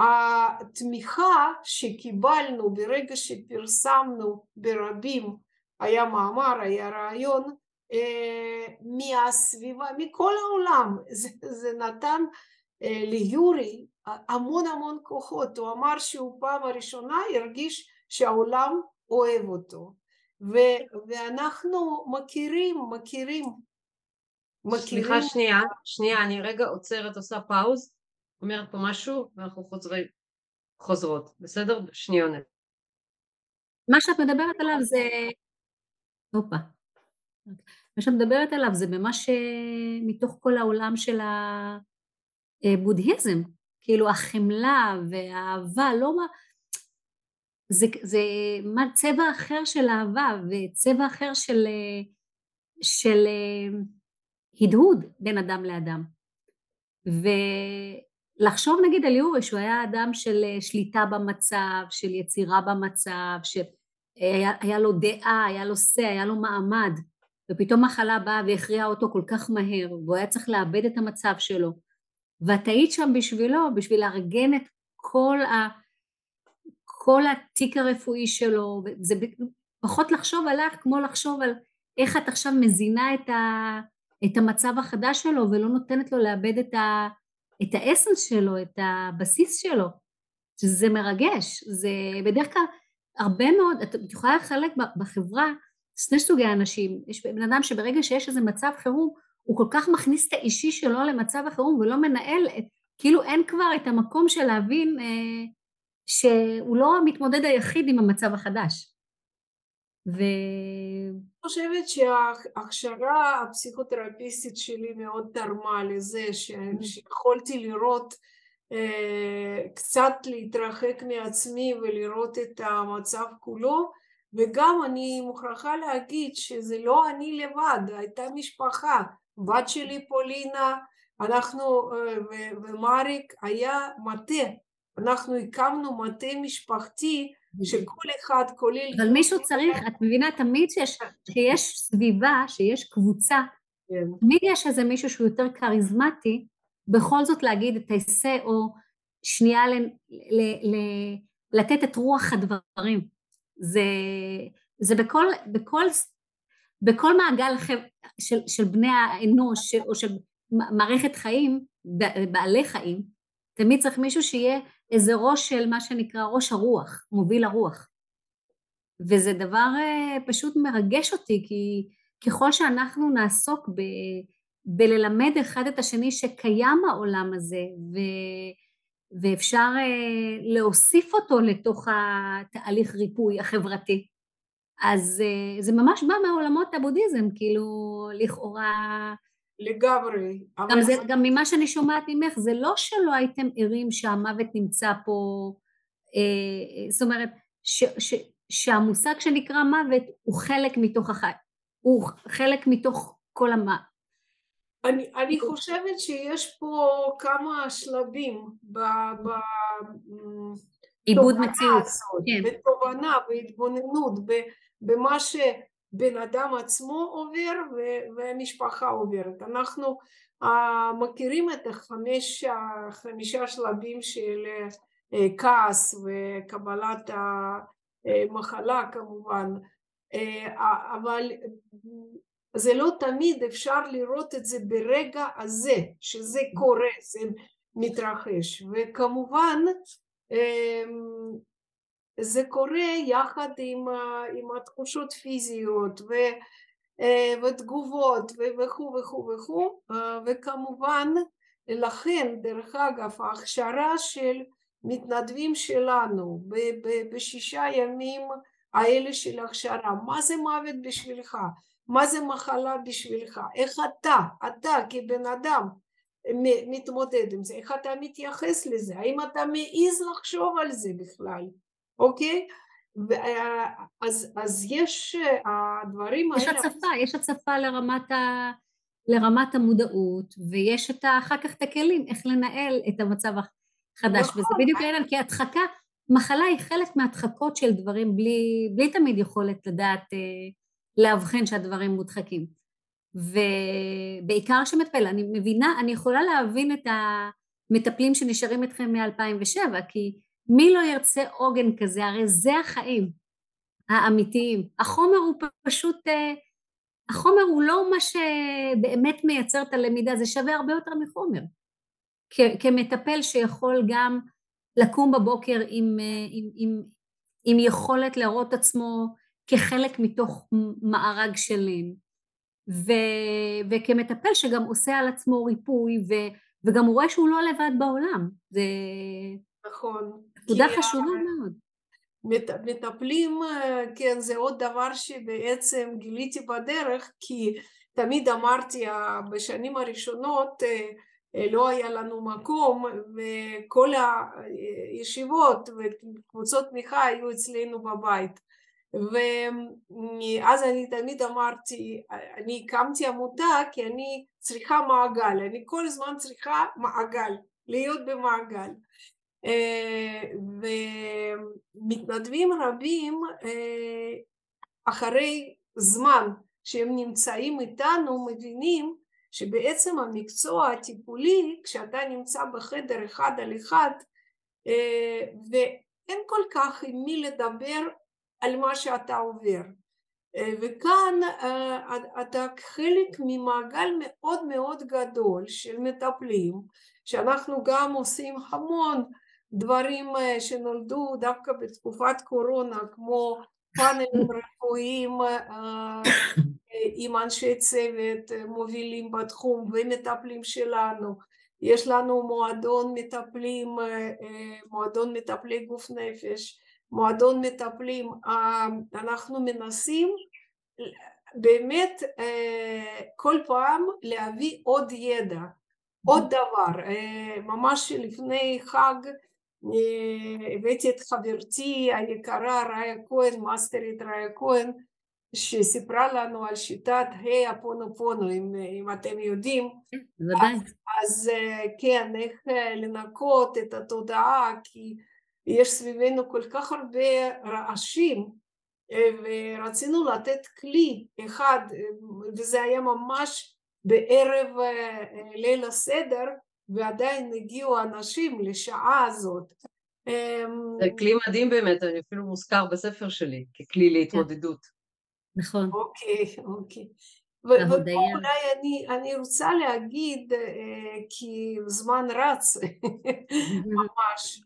התמיכה שקיבלנו ברגע שפרסמנו ברבים, היה מאמר, היה רעיון, מהסביבה, מכל העולם, זה, זה נתן ליורי המון המון כוחות, הוא אמר שהוא פעם הראשונה הרגיש שהעולם אוהב אותו, ו, ואנחנו מכירים, מכירים, מכירים. סליחה שנייה, שנייה, אני רגע עוצרת, עושה פאוז. אומרת פה משהו ואנחנו חוזרים, חוזרות, בסדר? שניונת. מה שאת מדברת עליו זה... הופה. מה שאת מדברת עליו זה ממש אה, מתוך כל העולם של הבודהיזם, כאילו החמלה והאהבה, לא מה... זה, זה מה צבע אחר של אהבה וצבע אחר של, אה, של אה, הדהוד בין אדם לאדם. ו, לחשוב נגיד על יורי שהוא היה אדם של אה, שליטה במצב, של יצירה במצב, שהיה היה לו דעה, היה לו שא, היה לו מעמד ופתאום מחלה באה והכריעה אותו כל כך מהר והוא היה צריך לאבד את המצב שלו. ואת היית שם בשבילו, בשביל לארגן את כל, ה, כל התיק הרפואי שלו, זה פחות לחשוב עליך כמו לחשוב על איך את עכשיו מזינה את, ה, את המצב החדש שלו ולא נותנת לו לאבד את, ה, את האסנס שלו, את הבסיס שלו, שזה מרגש, זה בדרך כלל הרבה מאוד, את יכולה לחלק בחברה שני סוגי אנשים, יש בן אדם שברגע שיש איזה מצב חירום הוא כל כך מכניס את האישי שלו למצב החירום ולא מנהל, כאילו אין כבר את המקום של להבין אה, שהוא לא המתמודד היחיד עם המצב החדש. ו... חושבת שההכשרה הפסיכותרפיסטית שלי מאוד תרמה לזה mm-hmm. שיכולתי לראות אה, קצת להתרחק מעצמי ולראות את המצב כולו וגם אני מוכרחה להגיד שזה לא אני לבד, הייתה משפחה, בת שלי פולינה, אנחנו אה, ומריק היה מטה, אנחנו הקמנו מטה משפחתי שכל אחד כולל... אבל מישהו צריך, את מבינה תמיד שיש, שיש סביבה, שיש קבוצה, כן. תמיד יש איזה מישהו שהוא יותר כריזמטי, בכל זאת להגיד את האסה או שנייה ל, ל, ל, לתת את רוח הדברים. זה, זה בכל, בכל, בכל מעגל של, של בני האנוש או של מערכת חיים, בעלי חיים, תמיד צריך מישהו שיהיה איזה ראש של מה שנקרא ראש הרוח, מוביל הרוח. וזה דבר אה, פשוט מרגש אותי, כי ככל שאנחנו נעסוק ב, בללמד אחד את השני שקיים העולם הזה, ו, ואפשר אה, להוסיף אותו לתוך התהליך ריפוי החברתי, אז אה, זה ממש בא מעולמות הבודהיזם, כאילו לכאורה... לגמרי. גם, זה, גם ממה שאני שומעת ממך, זה לא שלא הייתם ערים שהמוות נמצא פה, אה, זאת אומרת, ש, ש, שהמושג שנקרא מוות הוא חלק מתוך החי... הוא חלק מתוך כל המ... אני, אני חושבת שיש פה כמה שלבים ב... ב עיבוד מציאות, כן. בתובנה, בהתבוננות, במה שבן אדם עצמו עובר והמשפחה עוברת. אנחנו uh, מכירים את החמש, החמישה שלבים של uh, כעס וקבלת המחלה כמובן, אבל זה לא תמיד אפשר לראות את זה ברגע הזה, שזה קורה, זה מתרחש, וכמובן זה קורה יחד עם, עם התחושות פיזיות ו, ותגובות וכו' וכו' וכו' וכמובן לכן דרך אגב ההכשרה של מתנדבים שלנו ב, בשישה ימים האלה של הכשרה מה זה מוות בשבילך? מה זה מחלה בשבילך? איך אתה אתה כבן אדם מתמודד עם זה, איך אתה מתייחס לזה, האם אתה מעז לחשוב על זה בכלל, אוקיי? אז, אז יש הדברים יש האלה... יש הצפה, יש הצפה לרמת, ה, לרמת המודעות, ויש את, אחר כך את הכלים איך לנהל את המצב החדש, נכון. וזה בדיוק העניין, כי הדחקה, מחלה היא חלק מהדחקות של דברים בלי, בלי תמיד יכולת לדעת אה, לאבחן שהדברים מודחקים. ובעיקר שמטפל, אני מבינה, אני יכולה להבין את המטפלים שנשארים אתכם מ-2007, כי מי לא ירצה עוגן כזה, הרי זה החיים האמיתיים. החומר הוא פשוט, אה, החומר הוא לא מה שבאמת מייצר את הלמידה, זה שווה הרבה יותר מחומר. כמטפל שיכול גם לקום בבוקר עם, אה, עם, עם, עם יכולת להראות עצמו כחלק מתוך מארג שלם, ו, וכמטפל שגם עושה על עצמו ריפוי ו, וגם רואה שהוא לא לבד בעולם. זה נכון. נקודה חשובה מאוד. מט, מטפלים, כן, זה עוד דבר שבעצם גיליתי בדרך, כי תמיד אמרתי בשנים הראשונות לא היה לנו מקום וכל הישיבות וקבוצות תמיכה היו אצלנו בבית ואז אני תמיד אמרתי, אני הקמתי עמותה כי אני צריכה מעגל, אני כל הזמן צריכה מעגל, להיות במעגל. ומתנדבים רבים אחרי זמן שהם נמצאים איתנו מבינים שבעצם המקצוע הטיפולי כשאתה נמצא בחדר אחד על אחד ואין כל כך עם מי לדבר על מה שאתה עובר. וכאן אתה חלק ממעגל מאוד מאוד גדול של מטפלים, שאנחנו גם עושים המון דברים שנולדו דווקא בתקופת קורונה, כמו פאנלים רפואיים עם אנשי צוות מובילים בתחום ומטפלים שלנו. יש לנו מועדון מטפלים, מועדון מטפלי גוף נפש, מועדון מטפלים, אנחנו מנסים באמת כל פעם להביא עוד ידע, עוד דבר, ממש לפני חג הבאתי את חברתי היקרה ראיה כהן, מאסטרית ראיה כהן, שסיפרה לנו על שיטת היי הפונו פונו, אם, אם אתם יודעים. אז, אז כן, איך לנקות את התודעה, כי יש סביבנו כל כך הרבה רעשים ורצינו לתת כלי אחד וזה היה ממש בערב ליל הסדר ועדיין הגיעו אנשים לשעה הזאת. זה כלי מדהים באמת, אני אפילו מוזכר בספר שלי ככלי להתמודדות. נכון. אוקיי, אוקיי. ופה אולי אני, אני רוצה להגיד, כי זמן רץ ממש,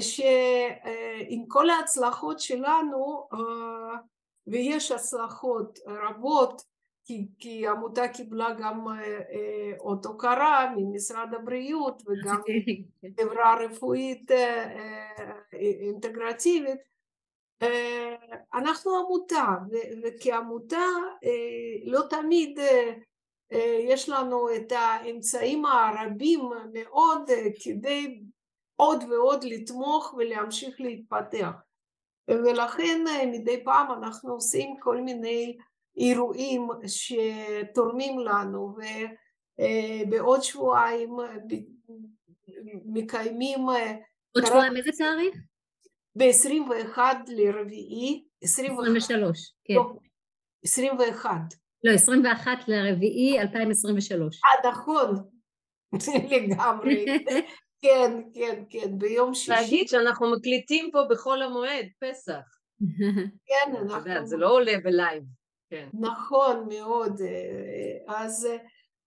שעם כל ההצלחות שלנו, ויש הצלחות רבות, כי, כי העמותה קיבלה גם אות הוקרה ממשרד הבריאות וגם חברה רפואית אינטגרטיבית, אנחנו עמותה, וכעמותה לא תמיד יש לנו את האמצעים הרבים מאוד כדי עוד ועוד לתמוך ולהמשיך להתפתח. ולכן מדי פעם אנחנו עושים כל מיני אירועים שתורמים לנו, ובעוד שבועיים מקיימים... עוד שבועיים איזה תאריך? ב-21 לרביעי, 23, כן. לא, 21. לא, 21 לרביעי 2023. אה, נכון, לגמרי. כן, כן, כן, ביום שישי. להגיד שאנחנו מקליטים פה בחול המועד, פסח. כן, אנחנו... זה לא עולה ב live. כן. נכון מאוד. אז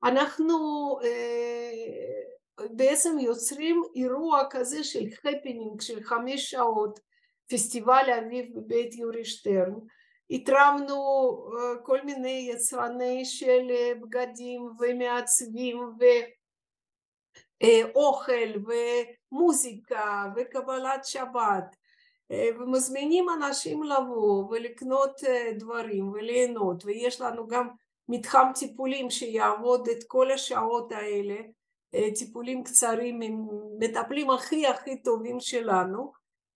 אנחנו בעצם יוצרים אירוע כזה של הפנינג של חמש שעות, פסטיבל אביב בבית יורי שטרן. התרמנו כל מיני יצרני של בגדים ומעצבים ואוכל ומוזיקה וקבלת שבת ומזמינים אנשים לבוא ולקנות דברים וליהנות ויש לנו גם מתחם טיפולים שיעבוד את כל השעות האלה טיפולים קצרים עם מטפלים הכי הכי טובים שלנו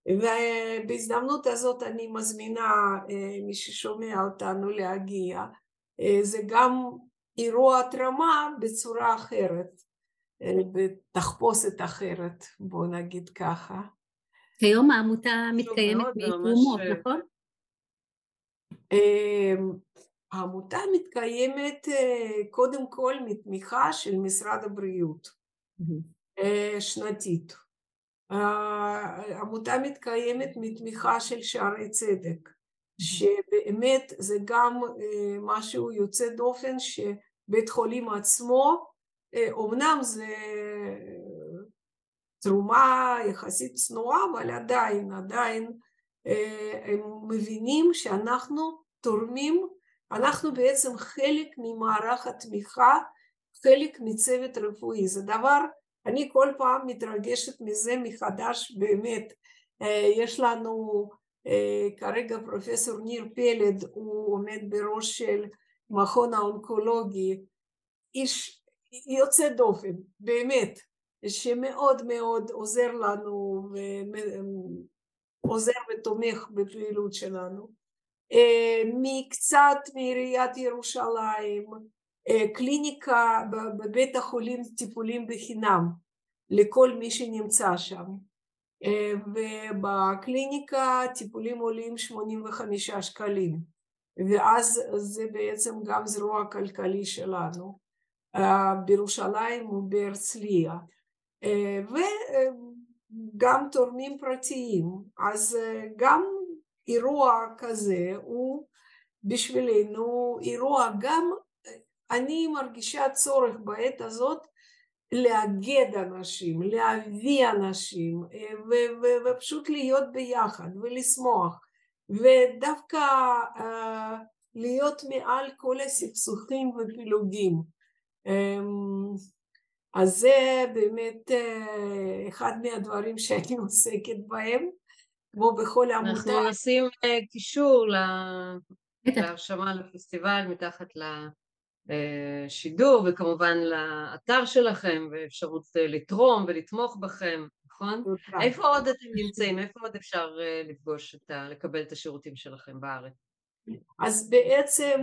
ובהזדמנות הזאת אני מזמינה מי ששומע אותנו להגיע זה גם אירוע התרמה בצורה אחרת בתחפושת אחרת בוא נגיד ככה כיום העמותה מתקיימת מתרומות נכון? העמותה מתקיימת קודם כל מתמיכה של משרד הבריאות שנתית. העמותה מתקיימת מתמיכה של שערי צדק שבאמת זה גם משהו יוצא דופן שבית חולים עצמו אומנם זה תרומה יחסית צנועה אבל עדיין עדיין הם מבינים שאנחנו תורמים אנחנו בעצם חלק ממערך התמיכה, חלק מצוות רפואי, זה דבר, אני כל פעם מתרגשת מזה מחדש באמת, יש לנו כרגע פרופסור ניר פלד, הוא עומד בראש של מכון האונקולוגי, איש יוצא דופן, באמת, שמאוד מאוד עוזר לנו ועוזר ותומך בפעילות שלנו. מקצת מעיריית ירושלים, קליניקה בבית החולים טיפולים בחינם לכל מי שנמצא שם. ובקליניקה טיפולים עולים 85 שקלים. ואז זה בעצם גם זרוע כלכלי שלנו. בירושלים ובהרצליה וגם תורמים פרטיים. אז גם אירוע כזה הוא בשבילנו אירוע. גם אני מרגישה צורך בעת הזאת לאגד אנשים, להביא אנשים ופשוט להיות ביחד ולשמוח. ודווקא להיות מעל כל הסכסוכים ופילוגים אז זה באמת אחד מהדברים שאני עוסקת בהם כמו בכל עמותה. אנחנו נשים קישור להרשמה לפסטיבל מתחת לשידור וכמובן לאתר שלכם ואפשרות לתרום ולתמוך בכם, נכון? איפה עוד אתם נמצאים? איפה עוד אפשר לפגוש, את ה... לקבל את השירותים שלכם בארץ? אז בעצם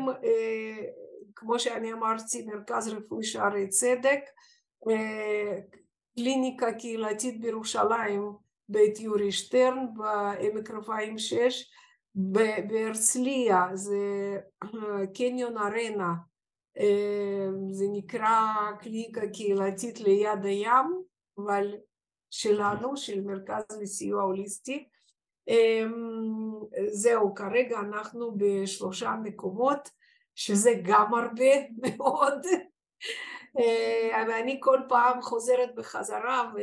כמו שאני אמרתי מרכז רפואי שערי צדק קליניקה קהילתית בירושלים בית יורי שטרן בעמק רפאים 6 בהרצליה זה קניון ארנה. זה נקרא קליקה קהילתית ליד הים אבל שלנו של מרכז לסיוע הוליסטי. זהו כרגע אנחנו בשלושה מקומות שזה גם הרבה מאוד ואני כל פעם חוזרת בחזרה ו...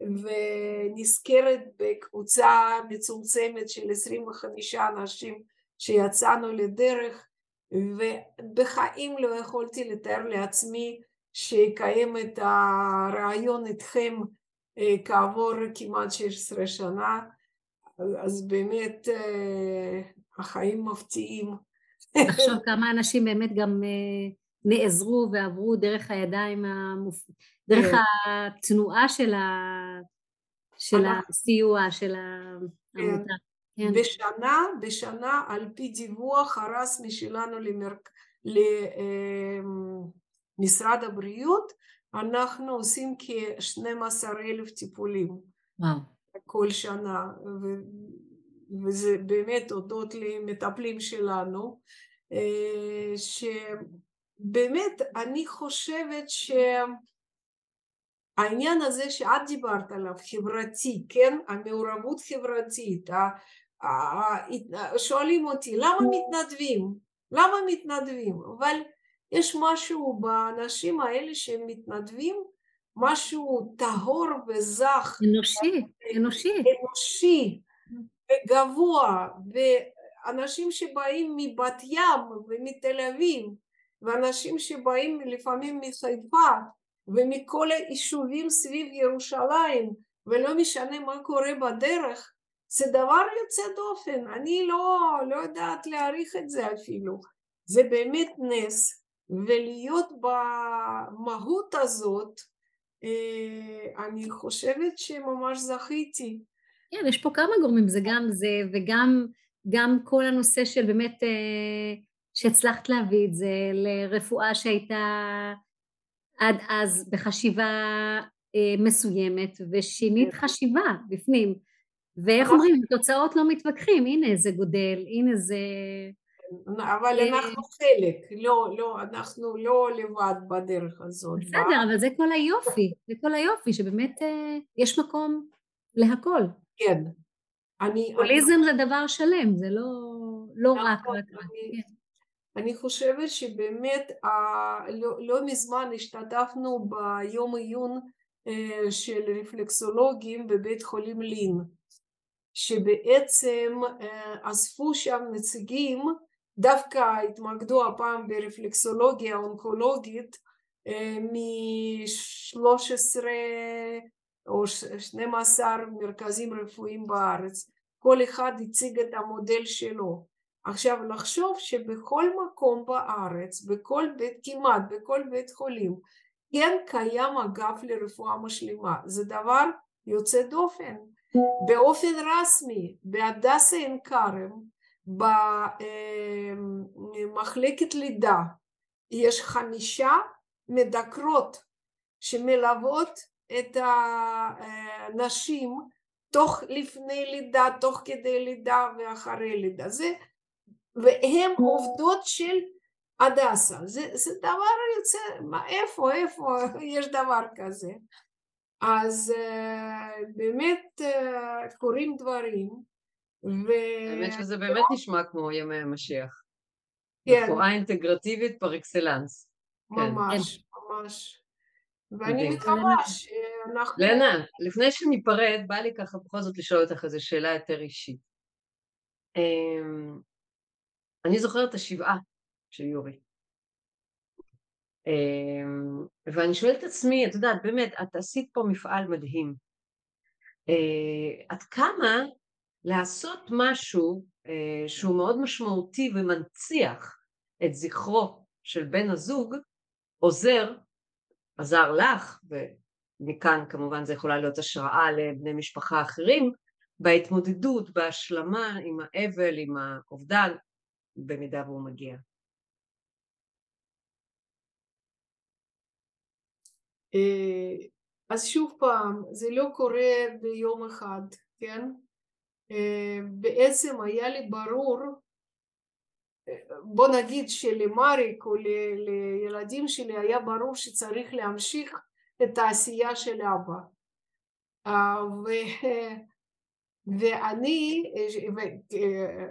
ונזכרת בקבוצה מצומצמת של 25 אנשים שיצאנו לדרך ובחיים לא יכולתי לתאר לעצמי שיקיים את הרעיון איתכם כעבור כמעט 16 שנה אז באמת החיים מפתיעים. עכשיו כמה אנשים באמת גם נעזרו ועברו דרך הידיים, המופ... דרך כן. התנועה של, ה... של הסיוע של כן. העמותה. כן. בשנה, בשנה על פי דיווח הרשמי שלנו למרק... למשרד אמ, הבריאות, אנחנו עושים כ-12 אלף טיפולים. וואו. כל שנה, ו... וזה באמת הודות למטפלים שלנו, אה, שבאמת אני חושבת שהעניין הזה שאת דיברת עליו, חברתי, כן, המעורבות חברתית, שואלים אותי למה מתנדבים? למה מתנדבים? אבל יש משהו באנשים האלה שהם מתנדבים, משהו טהור וזך. אנושי, אנושי. אנושי וגבוה, ואנשים שבאים מבת ים ומתל אביב, ואנשים שבאים לפעמים מחיפה ומכל היישובים סביב ירושלים, ולא משנה מה קורה בדרך, זה דבר יוצא דופן, אני לא, לא יודעת להעריך את זה אפילו, זה באמת נס, ולהיות במהות הזאת, אה, אני חושבת שממש זכיתי. כן, יש פה כמה גורמים, זה גם זה וגם גם כל הנושא של באמת אה, שהצלחת להביא את זה לרפואה שהייתה עד אז בחשיבה אה, מסוימת ושינית כן. חשיבה בפנים ואיך אומרים, תוצאות לא מתווכחים, הנה זה גודל, הנה זה... אבל אה, אנחנו חלק, לא, לא, אנחנו לא לבד בדרך הזאת. בסדר, אבל זה כל היופי, זה כל היופי, שבאמת אה, יש מקום להכל. כן. אני... הוליזם זה דבר שלם, זה לא, לא נכון, רק... רק אני, כן. אני חושבת שבאמת לא, לא מזמן השתתפנו ביום עיון של רפלקסולוגים בבית חולים לין. שבעצם אספו שם נציגים, דווקא התמקדו הפעם ברפלקסולוגיה אונקולוגית מ-13 או 12 מרכזים רפואיים בארץ, כל אחד הציג את המודל שלו. עכשיו לחשוב שבכל מקום בארץ, בכל בית, כמעט בכל בית חולים, כן קיים אגף לרפואה משלימה, זה דבר יוצא דופן. באופן רשמי בהדסה עין כרם במחלקת לידה יש חמישה מדקרות שמלוות את הנשים תוך לפני לידה, תוך כדי לידה ואחרי לידה. זה, והן עובדות של הדסה. זה, זה דבר יוצא, מה, איפה, איפה יש דבר כזה? אז באמת קורים דברים. ו... האמת שזה באמת נשמע כמו ימי המשיח. כן. רפואה אינטגרטיבית פר אקסלנס. ממש, כן. ממש. ואני מקווה שאנחנו... לנה, לפני שניפרד, בא לי ככה בכל זאת לשאול אותך איזו שאלה יותר אישית. אני זוכרת את השבעה של יורי. אמ, ואני שואלת את עצמי, את יודעת, באמת, את עשית פה מפעל מדהים. אה, עד כמה לעשות משהו אה, שהוא מאוד משמעותי ומנציח את זכרו של בן הזוג, עוזר, עזר לך, ומכאן כמובן זה יכולה להיות השראה לבני משפחה אחרים, בהתמודדות, בהשלמה עם האבל, עם האובדן, במידה והוא מגיע. אה, אז שוב פעם, זה לא קורה ביום אחד, כן? אה, בעצם היה לי ברור, בוא נגיד שלמריק או לילדים שלי היה ברור שצריך להמשיך את העשייה של אבא. אה, ו... ואני,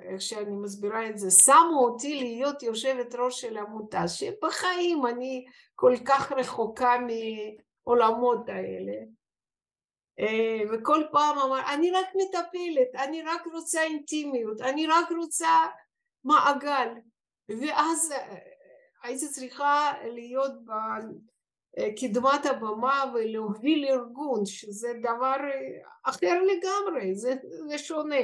איך שאני מסבירה את זה, שמו אותי להיות יושבת ראש של עמותה, שבחיים אני כל כך רחוקה מעולמות האלה. וכל פעם אמר, אני רק מטפלת, אני רק רוצה אינטימיות, אני רק רוצה מעגל. ואז הייתי צריכה להיות קדמת הבמה ולהוביל ארגון, שזה דבר אחר לגמרי, זה, זה שונה.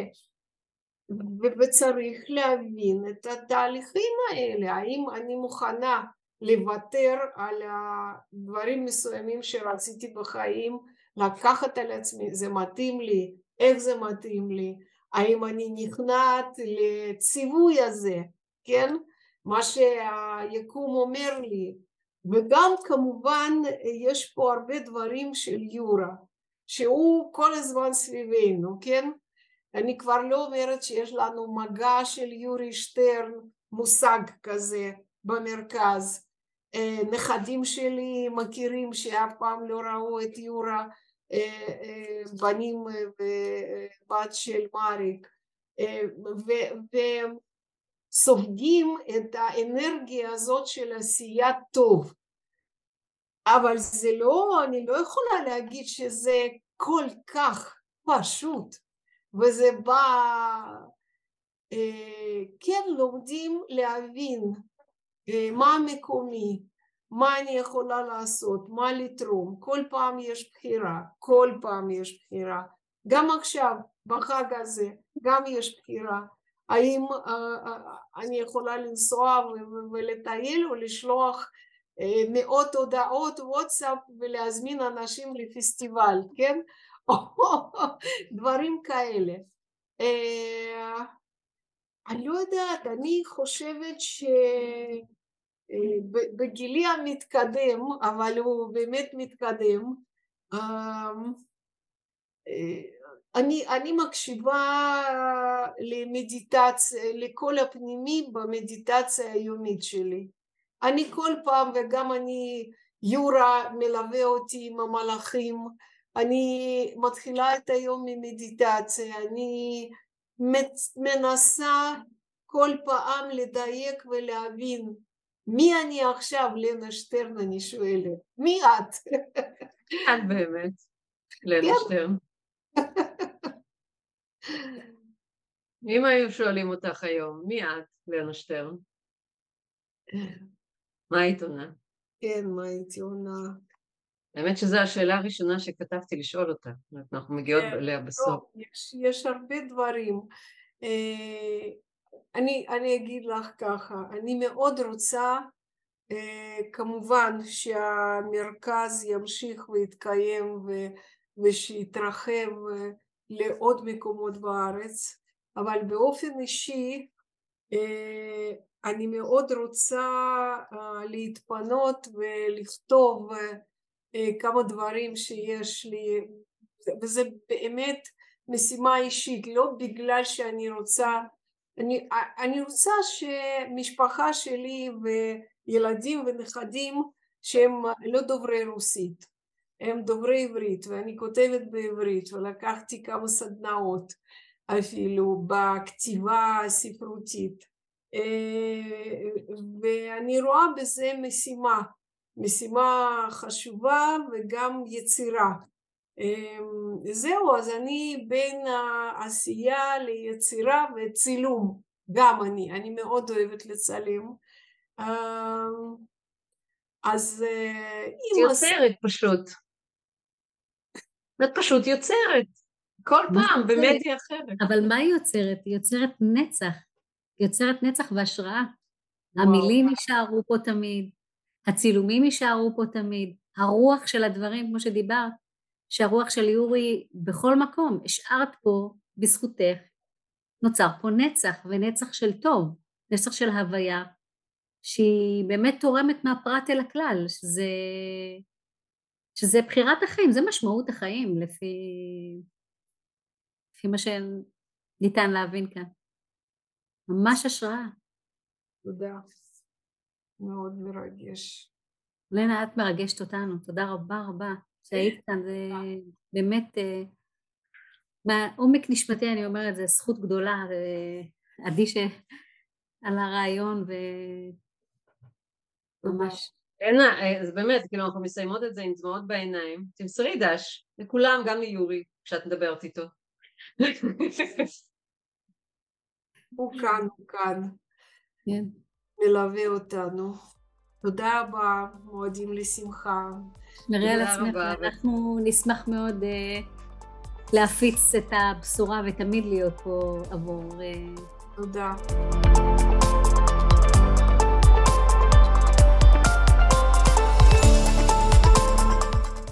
וצריך להבין את התהליכים האלה, האם אני מוכנה לוותר על הדברים מסוימים שרציתי בחיים, לקחת על עצמי, זה מתאים לי, איך זה מתאים לי, האם אני נכנעת לציווי הזה, כן? מה שהיקום אומר לי, וגם כמובן יש פה הרבה דברים של יורה, שהוא כל הזמן סביבנו, כן? אני כבר לא אומרת שיש לנו מגע של יורי שטרן, מושג כזה במרכז. נכדים שלי מכירים שאף פעם לא ראו את יורה, בנים ובת של מאריק, וסופגים את האנרגיה הזאת של עשיית טוב. אבל זה לא, אני לא יכולה להגיד שזה כל כך פשוט. וזה בא, כן לומדים להבין מה מקומי, מה אני יכולה לעשות, מה לתרום, כל פעם יש בחירה, כל פעם יש בחירה, גם עכשיו בחג הזה גם יש בחירה, האם אני יכולה לנסוע ולטייל או לשלוח מאות הודעות וואטסאפ ולהזמין אנשים לפסטיבל, כן? דברים כאלה. אני לא יודעת, אני חושבת שבגילי המתקדם, אבל הוא באמת מתקדם, אני, אני מקשיבה למדיטציה, לכל הפנימי במדיטציה היומית שלי. אני כל פעם, וגם אני, יורה מלווה אותי עם המלאכים, אני מתחילה את היום ממדיטציה, אני מנסה כל פעם לדייק ולהבין מי אני עכשיו, לנה שטרן, אני שואלת, מי את? את באמת, לנה שטרן. אם היו שואלים אותך היום, מי את, לנה שטרן? מה היית עונה? כן, מה הייתי עונה? האמת שזו השאלה הראשונה שכתבתי לשאול אותה, אנחנו מגיעות כן, אליה בסוף. לא, יש, יש הרבה דברים. אה, אני, אני אגיד לך ככה, אני מאוד רוצה אה, כמובן שהמרכז ימשיך ויתקיים ושיתרחב אה, לעוד מקומות בארץ, אבל באופן אישי אני מאוד רוצה להתפנות ולכתוב כמה דברים שיש לי, וזה באמת משימה אישית, לא בגלל שאני רוצה, אני, אני רוצה שמשפחה שלי וילדים ונכדים שהם לא דוברי רוסית, הם דוברי עברית ואני כותבת בעברית ולקחתי כמה סדנאות אפילו בכתיבה הספרותית ואני רואה בזה משימה משימה חשובה וגם יצירה. זהו, אז אני בין העשייה ליצירה וצילום, גם אני, אני מאוד אוהבת לצלם. אז אם... יוצרת פשוט. את פשוט יוצרת. כל פעם במדיה אחרת. אבל מה היא יוצרת? היא יוצרת נצח. היא יוצרת נצח והשראה. המילים יישארו פה תמיד, הצילומים יישארו פה תמיד, הרוח של הדברים, כמו שדיברת, שהרוח של יורי בכל מקום, השארת פה בזכותך, נוצר פה נצח, ונצח של טוב, נצח של הוויה, שהיא באמת תורמת מהפרט אל הכלל, שזה, שזה בחירת החיים, זה משמעות החיים לפי, לפי מה שניתן להבין כאן. ממש השראה. תודה. מאוד מרגש. לנה, את מרגשת אותנו, תודה רבה רבה שהיית כאן, זה באמת, אה, מעומק נשמתי אני אומרת, זו זכות גדולה, עדי שעל הרעיון וממש. לנה, אז באמת, כאילו אנחנו מסיימות את זה עם דמעות בעיניים, תמסרי דש לכולם, גם ליורי, כשאת מדברת איתו. הוא כאן, הוא כאן. כן. מלווה אותנו. תודה רבה, מועדים לשמחה. שמרי על עצמך, אנחנו נשמח מאוד uh, להפיץ את הבשורה ותמיד להיות פה עבור... Uh... תודה.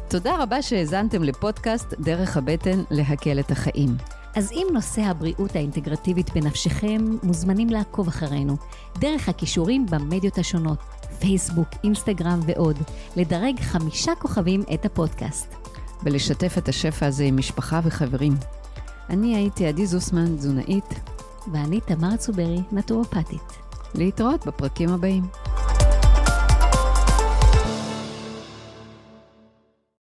תודה רבה שהאזנתם לפודקאסט דרך הבטן להקל את החיים. אז אם נושא הבריאות האינטגרטיבית בנפשכם, מוזמנים לעקוב אחרינו, דרך הכישורים במדיות השונות, פייסבוק, אינסטגרם ועוד, לדרג חמישה כוכבים את הפודקאסט. ולשתף את השפע הזה עם משפחה וחברים. אני הייתי עדי זוסמן, תזונאית. ואני תמר צוברי, נטורופטית. להתראות בפרקים הבאים.